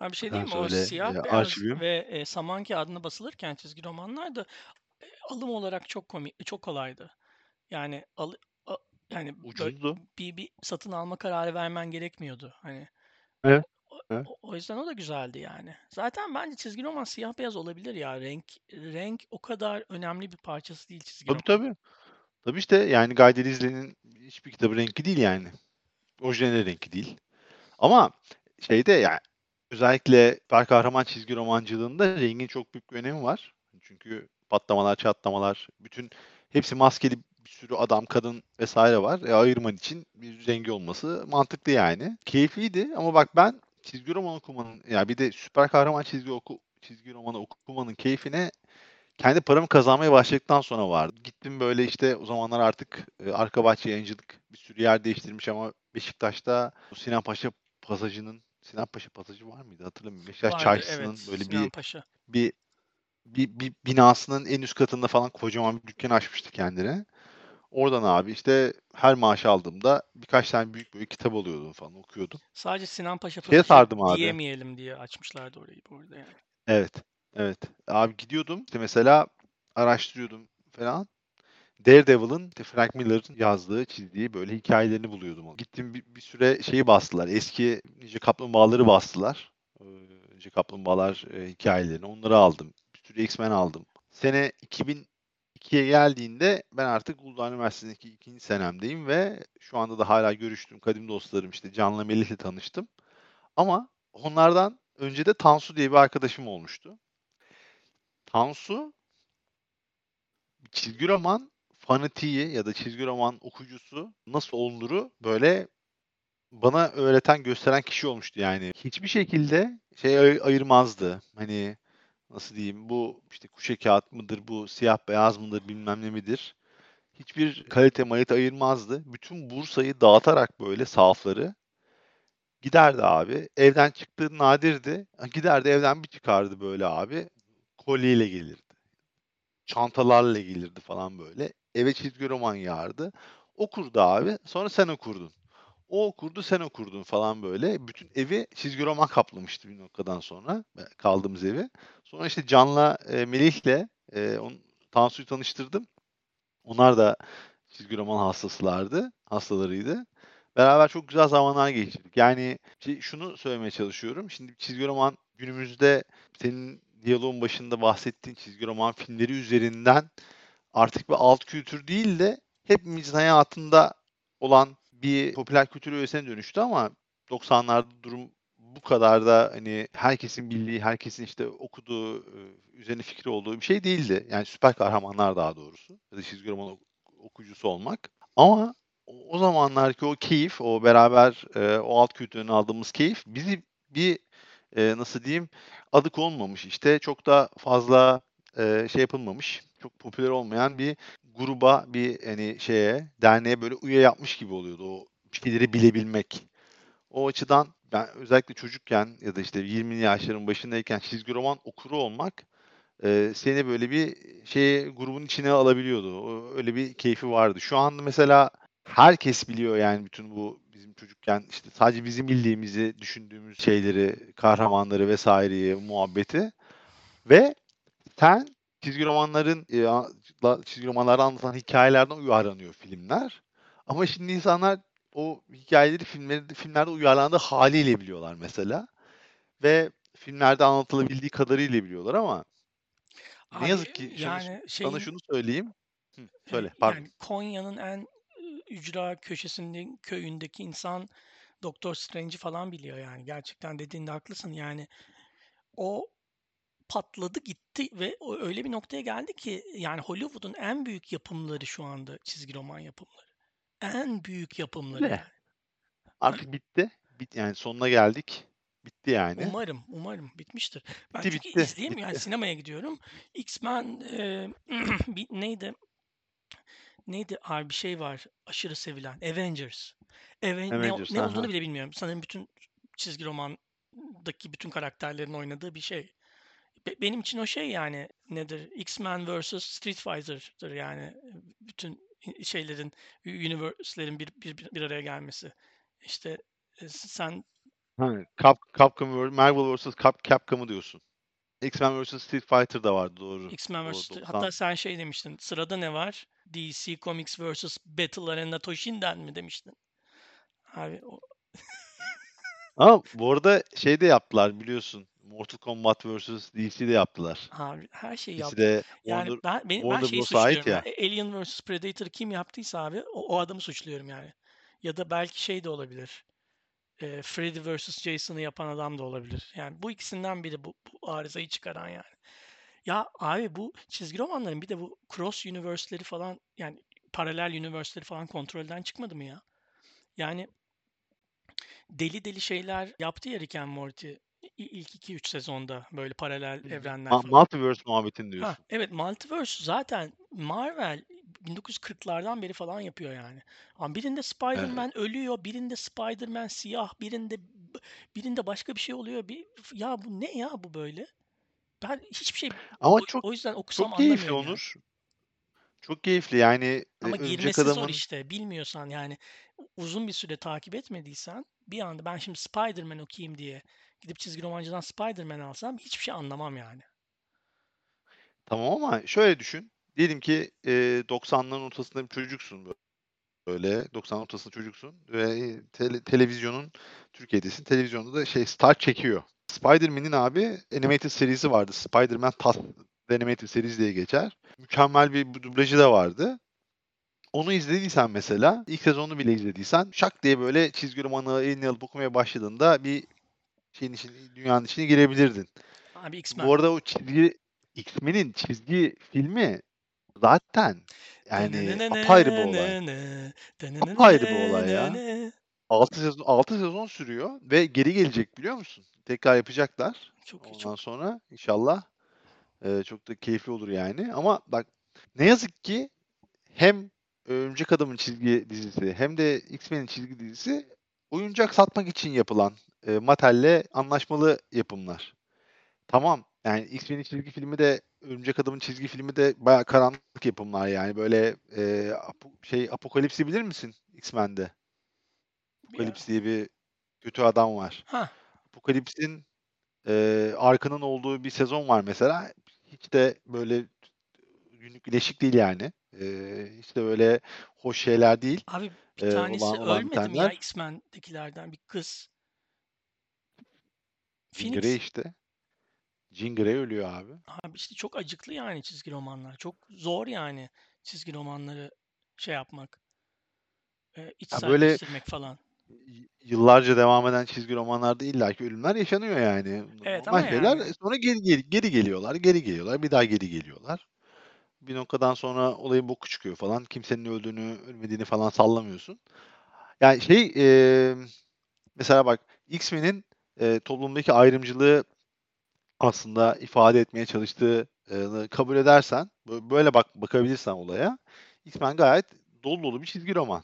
S2: Ha bir şey diyeyim mi? O
S3: söyle
S2: siyah
S3: e,
S2: beyaz
S3: arşivim.
S2: ve e, saman kağıdına basılırken çizgi romanlar da e, alım olarak çok komik, çok kolaydı. Yani al, a- yani
S3: Ucuzdu.
S2: bir bir satın alma kararı vermen gerekmiyordu. Hani
S3: Evet.
S2: o,
S3: Evet.
S2: o- o yüzden o da güzeldi yani. Zaten bence çizgi roman siyah beyaz olabilir ya. Renk renk o kadar önemli bir parçası değil çizgi
S3: Tabii
S2: romanın.
S3: tabii. Tabii işte yani Guy Delisle'nin hiçbir kitabı renkli değil yani. Orijinal renkli değil. Ama şeyde yani özellikle süper kahraman çizgi romancılığında rengin çok büyük bir önemi var. Çünkü patlamalar, çatlamalar, bütün hepsi maskeli bir sürü adam, kadın vesaire var. E, ayırman için bir rengi olması mantıklı yani. Keyifliydi ama bak ben çizgi roman okumanın yani bir de süper kahraman çizgi oku çizgi romanı okumanın keyfine kendi paramı kazanmaya başladıktan sonra vardı. Gittim böyle işte o zamanlar artık e, arka bahçe yayıncılık bir sürü yer değiştirmiş ama Beşiktaş'ta Sinan Paşa pasajının Sinan Paşa pasajı var mıydı hatırlamıyorum. Beşiktaş
S2: Vardı,
S3: çarşısının
S2: evet.
S3: böyle
S2: Sinan
S3: bir
S2: Paşa.
S3: bir bir, bir binasının en üst katında falan kocaman bir dükkan açmıştı kendine. Oradan abi işte her maaş aldığımda birkaç tane büyük böyle kitap alıyordum falan okuyordum.
S2: Sadece Sinan Paşa
S3: Şeye sardım abi.
S2: diyemeyelim diye açmışlardı orayı bu arada yani.
S3: Evet. Evet. Abi gidiyordum işte mesela araştırıyordum falan. Daredevil'ın Frank Miller'ın yazdığı, çizdiği böyle hikayelerini buluyordum. Gittim bir, bir süre şeyi bastılar. Eski Ninja Kaplumbağaları bastılar. Ee, Ninja Kaplumbağalar e, hikayelerini. Onları aldım. Bir sürü X-Men aldım. Sene 2002'ye geldiğinde ben artık Uludağ Üniversitesi'ndeki ikinci senemdeyim ve şu anda da hala görüştüğüm kadim dostlarım işte Can'la Melih'le tanıştım. Ama onlardan önce de Tansu diye bir arkadaşım olmuştu. Tansu çizgi roman fanatiği ya da çizgi roman okuyucusu nasıl olunuru böyle bana öğreten, gösteren kişi olmuştu yani. Hiçbir şekilde şey ay- ayırmazdı. Hani nasıl diyeyim bu işte kuşe kağıt mıdır, bu siyah beyaz mıdır bilmem ne midir. Hiçbir kalite malite ayırmazdı. Bütün Bursa'yı dağıtarak böyle sahafları giderdi abi. Evden çıktığı nadirdi. Giderdi evden bir çıkardı böyle abi. Kolyeyle gelirdi çantalarla gelirdi falan böyle. Eve çizgi roman yağardı. Okurdu abi. Sonra sen okurdun. O okurdu sen okurdun falan böyle. Bütün evi çizgi roman kaplamıştı bir noktadan sonra. Kaldığımız evi. Sonra işte Can'la e, Melih'le e, on, Tansu'yu tanıştırdım. Onlar da çizgi roman hastasılardı. Hastalarıydı. Beraber çok güzel zamanlar geçirdik. Yani şey, şunu söylemeye çalışıyorum. Şimdi çizgi roman günümüzde senin diyaloğun başında bahsettiğin çizgi roman filmleri üzerinden artık bir alt kültür değil de hepimizin hayatında olan bir popüler kültür öğesine dönüştü ama 90'larda durum bu kadar da hani herkesin bildiği, herkesin işte okuduğu, e, üzerine fikri olduğu bir şey değildi. Yani süper kahramanlar daha doğrusu. Ya da çizgi roman ok- okuyucusu olmak. Ama o zamanlarki o keyif, o beraber e, o alt kültürden aldığımız keyif bizi bir e, nasıl diyeyim adı konmamış işte çok da fazla e, şey yapılmamış çok popüler olmayan bir gruba bir hani şeye derneğe böyle üye yapmış gibi oluyordu o şeyleri bilebilmek. O açıdan ben özellikle çocukken ya da işte 20'li yaşların başındayken çizgi roman okuru olmak e, seni böyle bir şey grubun içine alabiliyordu. Öyle bir keyfi vardı. Şu anda mesela herkes biliyor yani bütün bu bizim çocukken işte sadece bizim bildiğimizi düşündüğümüz şeyleri, kahramanları vesaireyi, muhabbeti ve sen çizgi romanların e, çizgi romanlarda anlatan hikayelerden uyarlanıyor filmler. Ama şimdi insanlar o hikayeleri filmlerde, filmlerde uyarlandığı haliyle biliyorlar mesela. Ve filmlerde anlatılabildiği kadarıyla biliyorlar ama ne
S2: Abi
S3: yazık ki şunu,
S2: yani
S3: sana
S2: şeyin
S3: şunu söyleyeyim. Hı, söyle, pardon.
S2: yani Konya'nın en ücra köşesinde köyündeki insan Doktor Strange'i falan biliyor yani. Gerçekten dediğinde haklısın yani. O patladı gitti ve öyle bir noktaya geldi ki yani Hollywood'un en büyük yapımları şu anda çizgi roman yapımları. En büyük yapımları yani.
S3: Artık bitti. Bit yani sonuna geldik. Bitti yani.
S2: Umarım, umarım bitmiştir. Ben
S3: Bitti
S2: çünkü
S3: bitti.
S2: izleyemiyorum. Yani sinemaya gidiyorum. X-Men e, bir, neydi? Neydi? Abi bir şey var. Aşırı sevilen. Avengers. Aven- ne,
S3: Avengers.
S2: ne
S3: Aha.
S2: olduğunu bile bilmiyorum. Sanırım bütün çizgi romandaki bütün karakterlerin oynadığı bir şey. Be- benim için o şey yani nedir? X-Men vs Street Fighter'dır yani. Bütün şeylerin, universe'lerin bir, bir, bir araya gelmesi. İşte e, sen
S3: Ha, Cap, Capcom, Marvel vs. Cap, Capcom'u diyorsun. X-Men vs. Street Fighter da vardı doğru.
S2: X-Men vs.
S3: 90.
S2: Hatta sen şey demiştin. Sırada ne var? DC Comics vs. Battle Arena Toshinden mi demiştin? Abi o
S3: Ama bu arada şey de yaptılar biliyorsun. Mortal Kombat vs. DC de yaptılar.
S2: abi her şeyi yaptı.
S3: İkisi de
S2: Yani
S3: Warner,
S2: ben benim ben şeyi suçluyorum.
S3: ya.
S2: Yani. Alien vs Predator kim yaptıysa abi o, o adamı suçluyorum yani. Ya da belki şey de olabilir. e, Freddy vs. Jason'ı yapan adam da olabilir. Yani bu ikisinden biri bu, bu arızayı çıkaran yani. Ya abi bu çizgi romanların bir de bu cross universe'leri falan yani paralel universe'leri falan kontrolden çıkmadı mı ya? Yani deli deli şeyler yaptı ya Rick and Morty ilk 2-3 sezonda böyle paralel evrenler
S3: Ma-
S2: falan.
S3: Multiverse muhabbetini
S2: Ha,
S3: diyorsun.
S2: evet Multiverse zaten Marvel 1940'lardan beri falan yapıyor yani. Ama birinde Spider-Man ölüyor, birinde Spider-Man siyah, birinde birinde başka bir şey oluyor. Bir ya bu ne ya bu böyle? Ben hiçbir şey
S3: Ama
S2: o,
S3: çok
S2: o yüzden okusam
S3: çok keyifli
S2: yani.
S3: Onur. Çok keyifli yani e,
S2: Ama
S3: Örümcek
S2: girmesi zor
S3: Adam'ın
S2: işte. Bilmiyorsan yani uzun bir süre takip etmediysen bir anda ben şimdi Spider-Man okuyayım diye gidip çizgi romancıdan Spider-Man alsam hiçbir şey anlamam yani.
S3: tamam ama şöyle düşün. Diyelim ki e, 90'ların ortasında bir çocuksun bö- böyle 90 ortasında çocuksun ve e, tele- televizyonun Türkiye'desin. Televizyonda da şey Star çekiyor. Spider-Man'in abi animated serisi vardı. Spider-Man Tas The Animated Series diye geçer. Mükemmel bir dublajı da vardı. Onu izlediysen mesela, ilk sezonu bile izlediysen, şak diye böyle çizgi romanı eline alıp okumaya başladığında bir şeyin içine, dünyanın içine girebilirdin.
S2: Abi X-Men.
S3: Bu arada o çizgi X-Men'in çizgi filmi zaten yani apayrı bir olay. Apayrı bir olay ya. 6 sezon 6 sezon sürüyor ve geri gelecek biliyor musun? Tekrar yapacaklar.
S2: Çok
S3: Ondan
S2: çok
S3: sonra inşallah e, çok da keyifli olur yani. Ama bak ne yazık ki hem Örümcek Adam'ın çizgi dizisi hem de X-Men'in çizgi dizisi oyuncak satmak için yapılan e, Mattel'le anlaşmalı yapımlar. Tamam yani X-Men'in çizgi filmi de Örümcek Adam'ın çizgi filmi de bayağı karanlık yapımlar yani böyle e, apo- şey Apokalips'i bilir misin X-Men'de? Apokalips diye bir kötü adam var.
S2: Ha,
S3: Apokalips'in e, arkanın olduğu bir sezon var mesela. Hiç de böyle günlük ileşik değil yani. E, hiç de böyle hoş şeyler değil.
S2: abi bir tanesi
S3: olan olan
S2: ölmedi mi ya. X-Men'dekilerden bir kız?
S3: Jean
S2: Phoenix.
S3: Grey işte. Jean Grey ölüyor abi.
S2: Abi işte çok acıklı yani çizgi romanlar. Çok zor yani çizgi romanları şey yapmak, e,
S3: Ya böyle
S2: falan.
S3: y- yıllarca devam eden çizgi romanlarda illaki ölümler yaşanıyor yani.
S2: Evet
S3: Normal
S2: ama
S3: şeyler.
S2: yani
S3: Sonra geri, geri, geri geliyorlar, geri geliyorlar, bir daha geri geliyorlar. Bir noktadan sonra olayın boku çıkıyor falan. Kimsenin öldüğünü, ölmediğini falan sallamıyorsun. Yani şey e, mesela bak X-Men'in e, toplumdaki ayrımcılığı aslında ifade etmeye çalıştığı e, kabul edersen, bö- böyle bak bakabilirsen olaya, X-Men gayet dolu dolu bir çizgi roman.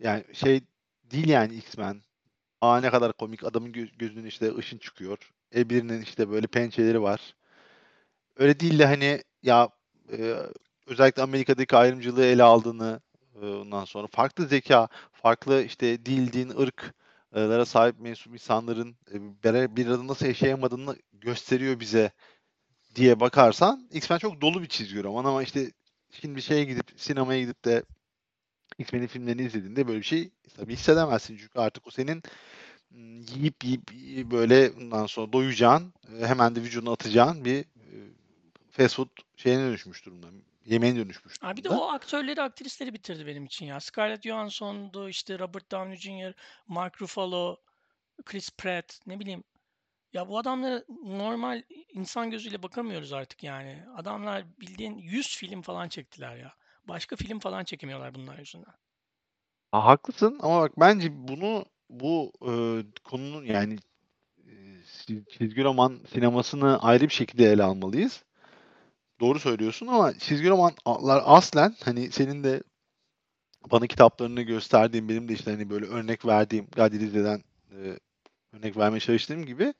S3: Yani şey değil yani X-Men. Aa ne kadar komik adamın gö- gözünün işte ışın çıkıyor. E birinin işte böyle pençeleri var. Öyle değil de hani ya e, özellikle Amerika'daki ayrımcılığı ele aldığını e, ondan sonra farklı zeka, farklı işte dil, din, ırklara sahip mensup insanların e, bir bir arada nasıl yaşayamadığını gösteriyor bize diye bakarsan X-Men çok dolu bir çizgi roman ama işte şimdi şeye gidip sinemaya gidip de X-Men'in filmlerini izlediğinde böyle bir şey tabii hissedemezsin çünkü artık o senin yiyip yiyip yiyip böyle ondan sonra doyacağın e, hemen de vücuduna atacağın bir e, fast food şeyine dönüşmüş durumda. Yemeğine dönüşmüş
S2: Abi bir de o aktörleri, aktrisleri bitirdi benim için ya. Scarlett Johansson'du, işte Robert Downey Jr., Mark Ruffalo, Chris Pratt, ne bileyim. Ya bu adamlara normal insan gözüyle bakamıyoruz artık yani. Adamlar bildiğin 100 film falan çektiler ya. Başka film falan çekemiyorlar bunlar yüzünden.
S3: Ha, haklısın ama bak bence bunu bu e, konunun yani e, çiz- çizgi roman sinemasını ayrı bir şekilde ele almalıyız. Doğru söylüyorsun ama çizgi romanlar aslen hani senin de bana kitaplarını gösterdiğim benim de işte hani böyle örnek verdiğim Gadirize'den e, örnek vermeye çalıştığım gibi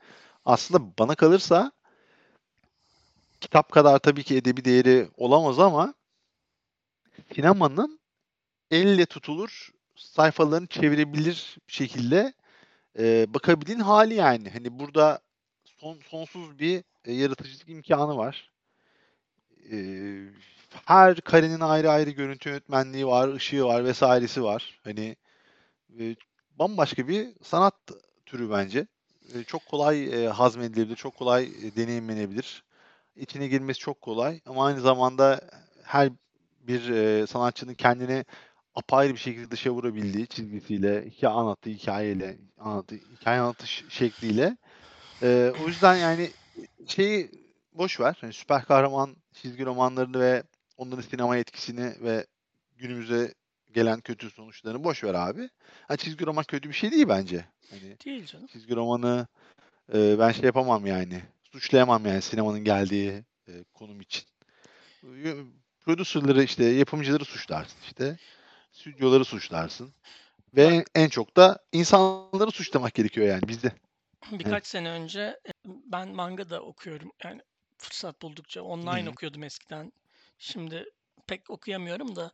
S3: aslında bana kalırsa kitap kadar tabii ki edebi değeri olamaz ama sinemanın elle tutulur sayfalarını çevirebilir şekilde e, bakabildiğin hali yani. Hani burada son, sonsuz bir e, yaratıcılık imkanı var. E, her karenin ayrı ayrı görüntü yönetmenliği var, ışığı var vesairesi var. Hani e, bambaşka bir sanat türü bence. E, çok kolay e, hazmedilebilir, çok kolay e, deneyimlenebilir. İçine girmesi çok kolay ama aynı zamanda her bir e, sanatçının kendini apayrı bir şekilde dışa vurabildiği çizgisiyle, hikaye anlattığı hikayeyle, anlattığı, hikaye anlatış şekliyle. Ee, o yüzden yani şeyi boş ver. Yani süper kahraman çizgi romanlarını ve onların sinema etkisini ve günümüze gelen kötü sonuçlarını boş ver abi. Ha, çizgi roman kötü bir şey değil bence. Hani
S2: Değil canım.
S3: çizgi romanı e, ben şey yapamam yani. Suçlayamam yani sinemanın geldiği e, konum için. Producerları işte yapımcıları suçlarsın işte. Stüdyoları suçlarsın. Ve en çok da insanları suçlamak gerekiyor yani bizde.
S2: Birkaç sene önce e, ben manga da okuyorum. Yani fırsat buldukça online
S3: Hı.
S2: okuyordum eskiden. Şimdi pek okuyamıyorum da.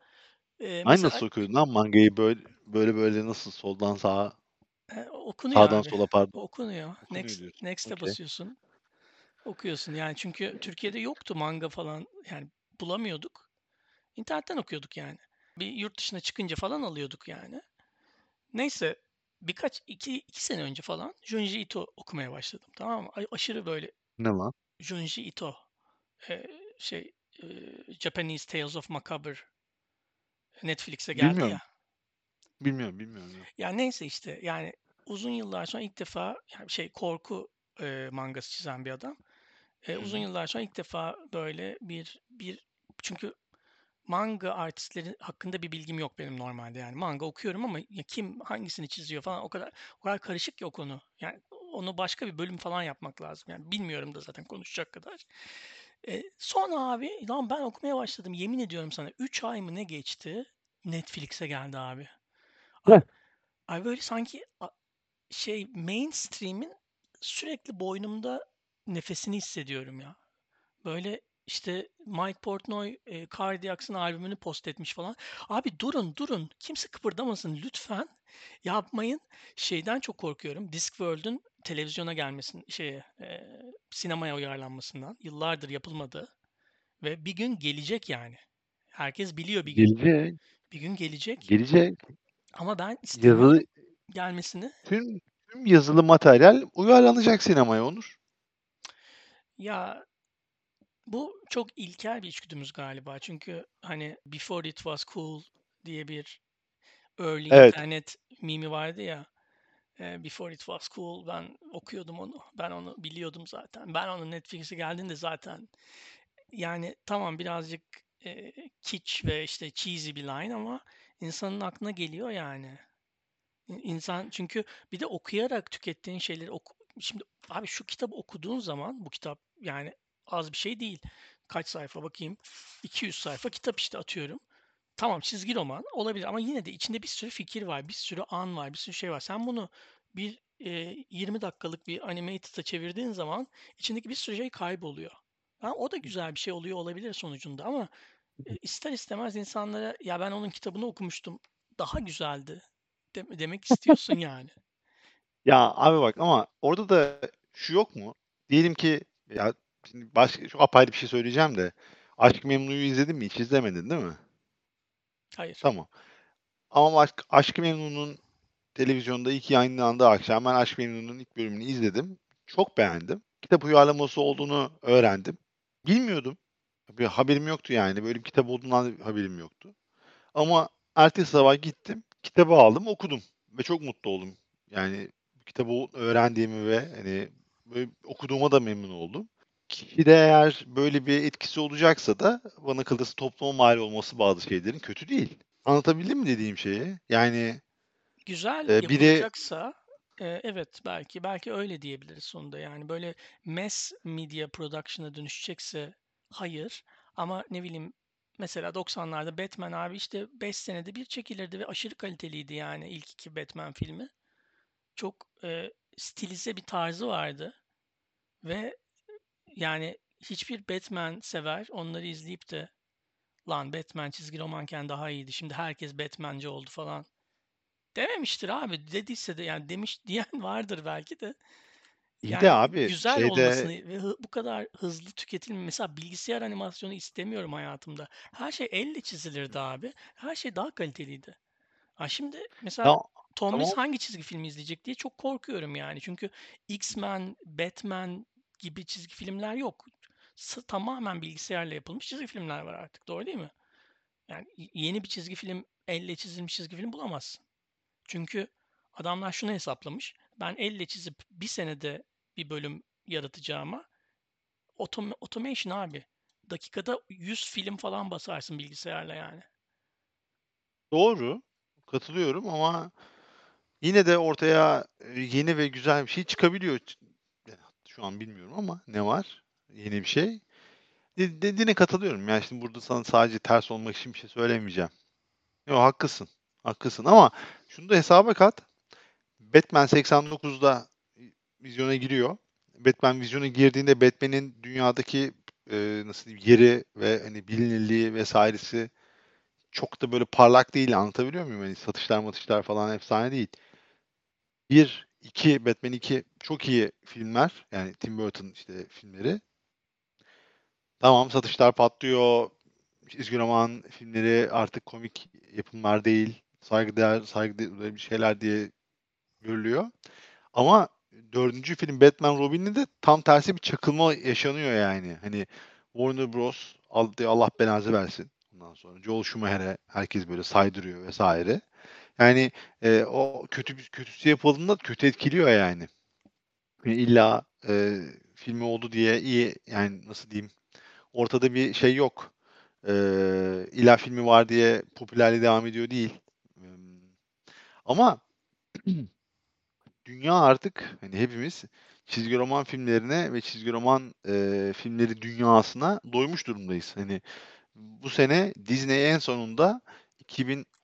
S2: E,
S3: Aynı
S2: mesela
S3: nasıl okuyordun lan mangayı böyle böyle böyle nasıl soldan sağa
S2: e, okunuyor
S3: sağdan
S2: abi.
S3: sola pardon.
S2: Okunuyor.
S3: Okunuyor
S2: Next,
S3: diyorsun.
S2: next'e
S3: Okey.
S2: basıyorsun. Okuyorsun. Yani çünkü Türkiye'de yoktu manga falan. Yani bulamıyorduk. İnternetten okuyorduk yani. Bir yurt dışına çıkınca falan alıyorduk yani. Neyse birkaç iki, iki sene önce falan Junji Ito okumaya başladım. Tamam mı? Aşırı böyle
S3: Ne lan?
S2: Junji Ito e, şey e, Japanese Tales of Macabre Netflix'e geldi
S3: Bilmiyorum.
S2: ya.
S3: Bilmiyorum, bilmiyorum.
S2: Ya neyse işte yani uzun yıllar sonra ilk defa yani şey korku e, mangası çizen bir adam. E, uzun yıllar sonra ilk defa böyle bir bir çünkü manga artistleri hakkında bir bilgim yok benim normalde yani. Manga okuyorum ama ya kim hangisini çiziyor falan o kadar o kadar karışık ki o konu. Yani onu başka bir bölüm falan yapmak lazım. Yani bilmiyorum da zaten konuşacak kadar. E, sonra abi lan ben okumaya başladım. Yemin ediyorum sana 3 ay mı ne geçti? Netflix'e geldi abi. Ay böyle sanki şey mainstream'in sürekli boynumda nefesini hissediyorum ya. Böyle işte Mike Portnoy e, Cardiacs'ın albümünü post etmiş falan. Abi durun durun. Kimse kıpırdamasın lütfen. Yapmayın. Şeyden çok korkuyorum. Discworld'un televizyona gelmesin şeye e, sinemaya uyarlanmasından. Yıllardır yapılmadı. Ve bir gün gelecek yani. Herkes biliyor bir gün.
S3: Gelecek,
S2: Bir gün gelecek.
S3: gelecek.
S2: Ama ben
S3: Yazılı
S2: gelmesini.
S3: tüm tüm yazılı materyal uyarlanacak sinemaya Onur.
S2: Ya bu çok ilkel bir içgüdümüz galiba. Çünkü hani Before It Was Cool diye bir early
S3: Evet.
S2: internet mimi vardı ya. Before It Was Cool ben okuyordum onu. Ben onu biliyordum zaten. Ben onun Netflix'e geldiğinde zaten yani tamam birazcık e, kitsch ve işte cheesy bir line ama insanın aklına geliyor yani. İnsan çünkü bir de okuyarak tükettiğin şeyleri oku, şimdi abi şu kitabı okuduğun zaman bu kitap yani az bir şey değil. Kaç sayfa bakayım? 200 sayfa kitap işte atıyorum. Tamam çizgi roman olabilir ama yine de içinde bir sürü fikir var, bir sürü an var, bir sürü şey var. Sen bunu bir e, 20 dakikalık bir animated'a çevirdiğin zaman içindeki bir sürü şey kayboluyor. Ha, o da güzel bir şey oluyor olabilir sonucunda ama e, ister istemez insanlara ya ben onun kitabını okumuştum daha güzeldi de- demek istiyorsun yani.
S3: Ya abi bak ama orada da şu yok mu? Diyelim ki ya şimdi başka çok apayrı bir şey söyleyeceğim de Aşk-ı Memnu'yu izledin mi? Hiç izlemedin değil mi?
S2: Hayır.
S3: Tamam. Ama Aşk- Aşk-ı Memnu'nun televizyonda ilk yayınlandığı akşam ben Aşk-ı Memnu'nun ilk bölümünü izledim. Çok beğendim. Kitap uyarlaması olduğunu öğrendim. Bilmiyordum. Bir haberim yoktu yani. Böyle bir kitap olduğundan haberim yoktu. Ama ertesi sabah gittim. Kitabı aldım, okudum. Ve çok mutlu oldum. Yani kitabı öğrendiğimi ve hani böyle okuduğuma da memnun oldum. Kişide eğer böyle bir etkisi olacaksa da bana kalırsa topluma mal olması bazı şeylerin kötü değil. Anlatabildim mi dediğim şeyi? Yani
S2: Güzel
S3: e, biri
S2: yapılacaksa e, evet belki belki öyle diyebiliriz sonunda yani böyle mass media production'a dönüşecekse hayır ama ne bileyim mesela 90'larda Batman abi işte 5 senede bir çekilirdi ve aşırı kaliteliydi yani ilk iki Batman filmi. Çok e, stilize bir tarzı vardı ve yani hiçbir Batman sever onları izleyip de lan Batman çizgi romanken daha iyiydi şimdi herkes Batman'ci oldu falan Dememiştir abi. Dediyse de yani demiş diyen vardır belki de.
S3: iyi de
S2: Yani
S3: abi
S2: güzel
S3: şeyde
S2: olmasını ve bu kadar hızlı tüketilme. Mesela bilgisayar animasyonu istemiyorum hayatımda. Her şey elle çizilirdi abi. Her şey daha kaliteliydi. Ha şimdi mesela
S3: ya,
S2: Tom
S3: tamam
S2: hangi çizgi filmi izleyecek diye çok korkuyorum yani. Çünkü X-Men, Batman gibi çizgi filmler yok. Tamamen bilgisayarla yapılmış çizgi filmler var artık. Doğru değil mi? Yani yeni bir çizgi film, elle çizilmiş çizgi film bulamazsın. Çünkü adamlar şunu hesaplamış. Ben elle çizip bir senede bir bölüm yaratacağıma autom- automation abi. Dakikada 100 film falan basarsın bilgisayarla yani.
S3: Doğru. Katılıyorum ama yine de ortaya e, yeni ve güzel bir şey çıkabiliyor. Şu an bilmiyorum ama ne var? Yeni bir şey. De- Dediğine katılıyorum. Yani şimdi burada sana sadece ters olmak için bir şey söylemeyeceğim. Yok haklısın. Haklısın ama şunu da hesaba kat. Batman 89'da vizyona giriyor. Batman vizyona girdiğinde Batman'in dünyadaki e, nasıl diyeyim yeri ve hani bilinirliği vesairesi çok da böyle parlak değil anlatabiliyor muyum? Hani satışlar matışlar falan efsane değil. Bir, iki, Batman 2 çok iyi filmler. Yani Tim Burton işte filmleri. Tamam satışlar patlıyor. Çizgi roman filmleri artık komik yapımlar değil. Saygıdeğer, saygıdeğer bir şeyler diye görülüyor. Ama dördüncü film Batman Robin'de de tam tersi bir çakılma yaşanıyor yani. Hani Warner Bros. Allah belanızı versin. Ondan sonra Joel Schumacher'e herkes böyle saydırıyor vesaire. Yani e, o kötü kötüsü yapıldığında kötü etkiliyor yani. Yani illa e, filmi oldu diye iyi yani nasıl diyeyim ortada bir şey yok. E, illa filmi var diye popülerliği devam ediyor değil. Ama dünya artık hani hepimiz çizgi roman filmlerine ve çizgi roman e, filmleri dünyasına doymuş durumdayız. Hani bu sene Disney en sonunda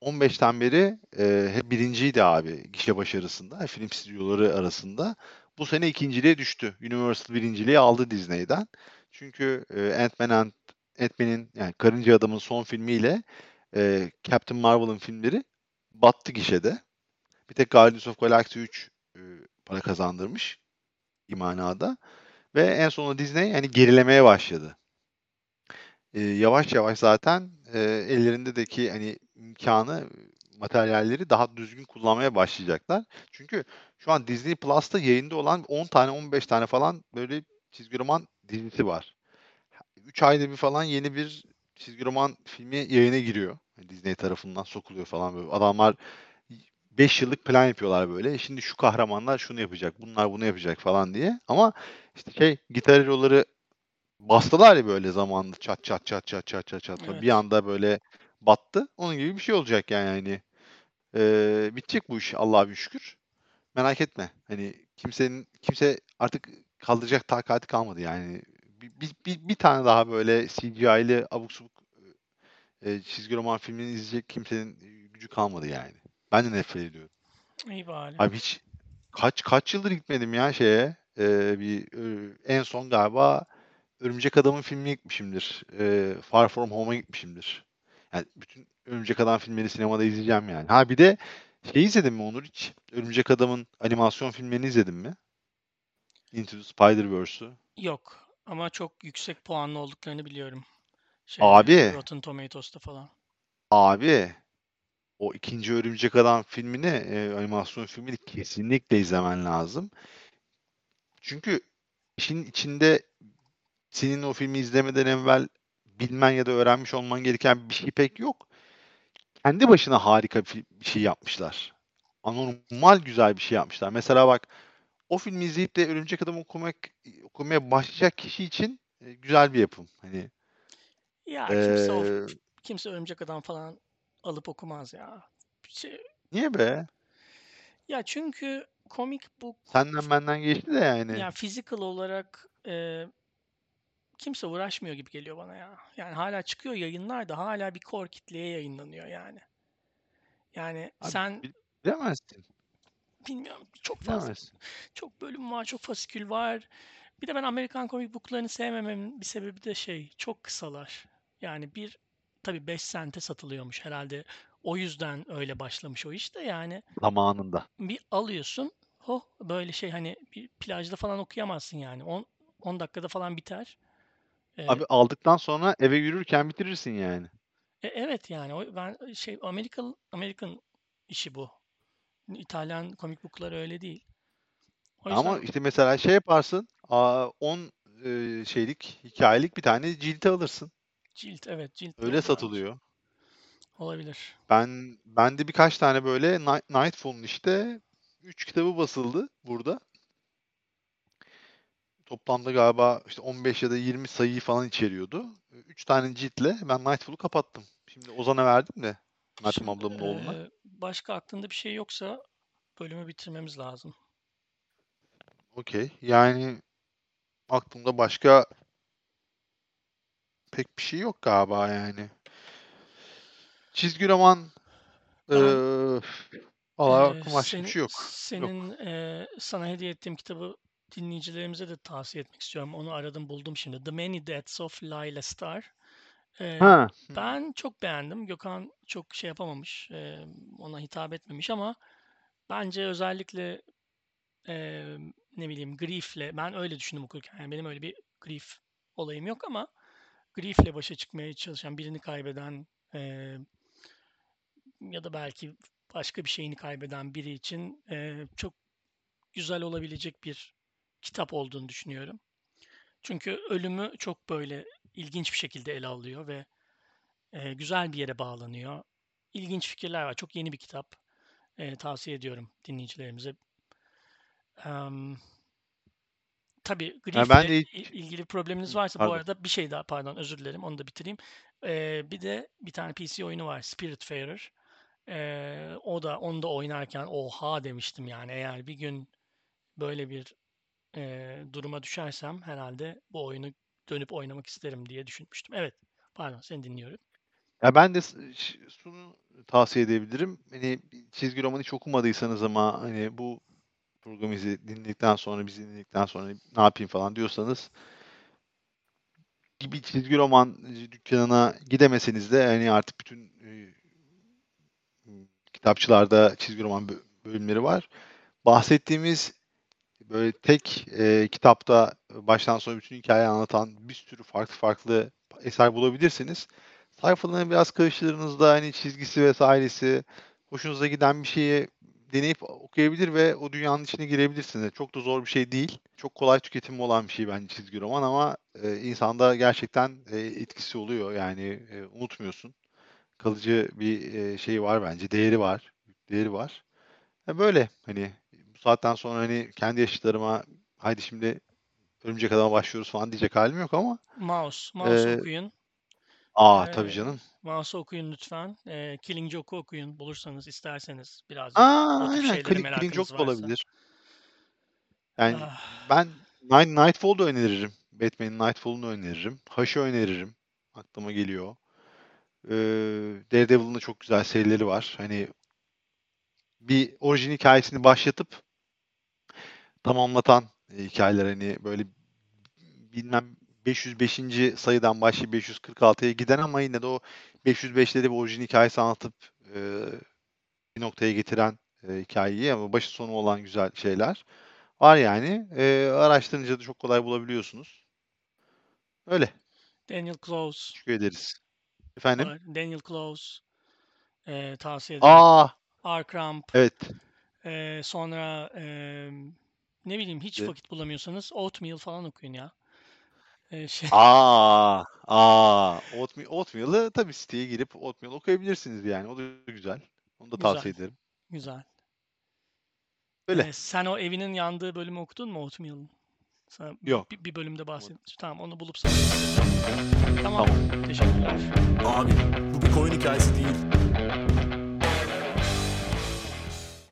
S3: 2015'ten beri e, hep birinciydi abi gişe başarısında film stüdyoları arasında. Bu sene ikinciliğe düştü. Universal birinciliği aldı Disney'den. Çünkü e, Ant-Man and Ant-Man'in yani Karınca Adam'ın son filmiyle e, Captain Marvel'ın filmleri battı gişede. Bir tek Guardians of Galaxy 3 e, para kazandırmış imanada. Ve en sonunda Disney yani gerilemeye başladı. E, yavaş yavaş zaten e, ellerindeki hani imkanı, materyalleri daha düzgün kullanmaya başlayacaklar. Çünkü şu an Disney Plus'ta yayında olan 10 tane 15 tane falan böyle çizgi roman dizisi var. 3 ayda bir falan yeni bir çizgi roman filmi yayına giriyor. Disney tarafından sokuluyor falan böyle. Adamlar 5 yıllık plan yapıyorlar böyle. Şimdi şu kahramanlar şunu yapacak, bunlar bunu yapacak falan diye. Ama işte şey gitar hero'ları bastılar ya böyle zamanında çat çat çat çat çat çat çat.
S2: Evet.
S3: Bir anda böyle battı. Onun gibi bir şey olacak yani hani. Ee, bitecek bu iş Allah'a bir şükür. Merak etme. Hani kimsenin kimse artık kaldıracak takati kalmadı yani. Bir, bir, bir, bir tane daha böyle CGI'li abuk subuk e, çizgi roman filmini izleyecek kimsenin gücü kalmadı yani. Ben de nefret ediyorum.
S2: İyi bari.
S3: Abi hiç kaç kaç yıldır gitmedim ya şeye. Ee, bir e, en son galiba Örümcek Adam'ın filmine gitmişimdir. Ee, Far From Home'a gitmişimdir. Yani bütün Örümcek Adam filmleri sinemada izleyeceğim yani. Ha bir de şey izledin mi Onur hiç? Örümcek Adam'ın animasyon filmlerini izledin mi? Into the Spider-Verse'ü.
S2: Yok ama çok yüksek puanlı olduklarını biliyorum.
S3: Abi.
S2: Şeyde, Rotten Tomatoes'ta falan.
S3: Abi o ikinci Örümcek Adam filmini, e, animasyon filmini kesinlikle izlemen lazım. Çünkü işin içinde senin o filmi izlemeden evvel bilmen ya da öğrenmiş olman gereken bir şey pek yok. Kendi başına harika bir, şey yapmışlar. Anormal güzel bir şey yapmışlar. Mesela bak o filmi izleyip de Örümcek Adam okumak, okumaya başlayacak kişi için e, güzel bir yapım. Hani
S2: Ya kimse o kimse Örümcek Adam falan alıp okumaz ya. Şey,
S3: niye be?
S2: ya çünkü komik book
S3: Senden benden geçti de yani.
S2: ya physical olarak e, kimse uğraşmıyor gibi geliyor bana ya. Yani hala çıkıyor yayınlar da hala bir core kitleye yayınlanıyor yani. Yani
S3: Abi
S2: sen
S3: bil- bilemezsin.
S2: bilmiyorum çok fazla
S3: Bilemezsin.
S2: çok bölüm var, çok fasikül var. Bir de ben Amerikan komik booklarını sevmememin bir sebebi de şey, çok kısalar. Yani bir tabii 5 sente satılıyormuş herhalde. O yüzden öyle başlamış o iş de yani
S3: Zamanında.
S2: bir alıyorsun. Oh böyle şey hani bir plajda falan okuyamazsın yani. 10 10 dakikada falan biter. Ee,
S3: Abi aldıktan sonra eve yürürken bitirirsin yani.
S2: e, evet yani o ben şey Amerikan Amerikan işi bu. İtalyan komik bookları öyle değil. O
S3: Ama
S2: yüzden
S3: işte mesela şey yaparsın. aa, 10 e, şeylik, hikayelik bir tane cilt alırsın.
S2: cilt evet cilt de
S3: Öyle satılıyor.
S2: Olabilir.
S3: Ben bende birkaç tane böyle Night- Nightfall'un işte 3 kitabı basıldı burada. Toplamda galiba işte 15 ya da 20 sayıyı falan içeriyordu. 3 tane ciltle ben Nightfall'u kapattım. Şimdi Ozan'a verdim de
S2: Şimdi,
S3: ablamın oğluna.
S2: başka aklında bir şey yoksa bölümü bitirmemiz lazım.
S3: Okey. Yani aklımda başka pek bir şey yok galiba yani. Çizgi roman
S2: Ben,
S3: eee valla
S2: eee,
S3: aklıma başka bir
S2: seni,
S3: şey yok. Yok.
S2: senin eee, sana hediye ettiğim kitabı dinleyicilerimize de tavsiye etmek istiyorum. Onu aradım buldum şimdi. The Many Deaths of Lila Starr. Eee,
S3: Ha.
S2: ben çok beğendim. Gökhan çok şey yapamamış. eee, ona hitap etmemiş ama bence özellikle eee, ne bileyim griefle ben öyle düşündüm okurken. Yani benim öyle bir grief olayım yok ama griefle başa çıkmaya çalışan birini kaybeden eee, ya da belki başka bir şeyini kaybeden biri için eee, çok güzel olabilecek bir kitap olduğunu düşünüyorum. Çünkü ölümü çok böyle ilginç bir şekilde ele alıyor ve eee, güzel bir yere bağlanıyor. İlginç fikirler var. Çok yeni bir kitap. Eee, tavsiye ediyorum dinleyicilerimize. Em, tabii
S3: Yani ben de
S2: ilgili probleminiz varsa bu
S3: pardon.
S2: arada bir şey daha pardon özür dilerim onu da bitireyim. Eee, bir de bir tane PC oyunu var Spiritfarer. Eee, o da onu da oynarken oha demiştim yani eğer bir gün böyle bir eee, duruma düşersem herhalde bu oyunu dönüp oynamak isterim diye düşünmüştüm. Evet, pardon seni dinliyorum.
S3: Ya ben de şunu tavsiye edebilirim. Hani çizgi romanı hiç okumadıysanız ama hani bu programı dinledikten sonra bizi dinledikten sonra ne yapayım falan diyorsanız bir çizgi roman dükkanına gidemeseniz de hani artık bütün e, kitapçılarda çizgi roman bö- bölümleri var. Bahsettiğimiz böyle tek e, kitapta baştan sona bütün hikayeyi anlatan bir sürü farklı farklı eser bulabilirsiniz. Sayfalarını biraz karıştırdığınızda hani çizgisi vesairesi hoşunuza giden bir şeyi deneyip okuyabilir ve o dünyanın içine girebilirsiniz. Çok da zor bir şey değil. Çok kolay tüketimi olan bir şey bence çizgi roman ama e, insanda gerçekten e, etkisi oluyor. Yani e, unutmuyorsun. Kalıcı bir e, şey var bence. Değeri var. Değeri var. E, böyle hani saatten sonra hani kendi yaşıtlarıma haydi şimdi Örümcek Adam'a başlıyoruz falan diyecek halim yok ama
S2: Mouse, Mouse
S3: e,
S2: okuyun.
S3: aa tabii
S2: Eee
S3: canım.
S2: Mouse'u okuyun lütfen. Eee Killing Joke'u okuyun bulursanız isterseniz birazcık
S3: Aa
S2: o
S3: aynen Killing, Killing Joke
S2: varsa.
S3: olabilir. Yani
S2: Ah,
S3: ben Night, Nightfall'da öneririm. Batman'in Nightfall'unu öneririm. Hush'ı öneririm. Aklıma geliyor. Ee, Daredevil'ın da çok güzel serileri var. Hani bir orijin hikayesini başlatıp tamamlatan e, hikayeler hani böyle bilmem 505. sayıdan başlayıp 546'ya giden ama yine de o 505'te de bir orijin hikayesi anlatıp e, bir noktaya getiren e, hikayeyi ama başı sonu olan güzel şeyler var yani. E, araştırınca da çok kolay bulabiliyorsunuz. Öyle.
S2: Daniel Close
S3: Teşekkür ederiz. Efendim?
S2: Daniel Close eee, tavsiye ederim.
S3: Aa,
S2: Arcramp.
S3: evet.
S2: eee, sonra eee, ne bileyim hiç
S3: Evet.
S2: vakit bulamıyorsanız Oatmeal falan okuyun ya. Eee, şey,
S3: Aa, aa. Oatmeal, Oatmeal'ı tabii siteye girip Oatmeal okuyabilirsiniz yani. O da güzel. Onu da
S2: güzel,
S3: tavsiye ederim.
S2: güzel.
S3: Öyle.
S2: Eee, sen o evinin yandığı bölümü okudun mu Oatmeal'ın? Sana
S3: Yok.
S2: bir, bir bölümde bahsetmiş. Tamam onu bulup sana. Tamam.
S3: Tamam.
S2: Teşekkürler.
S4: Abi bu bir koyun hikayesi değil.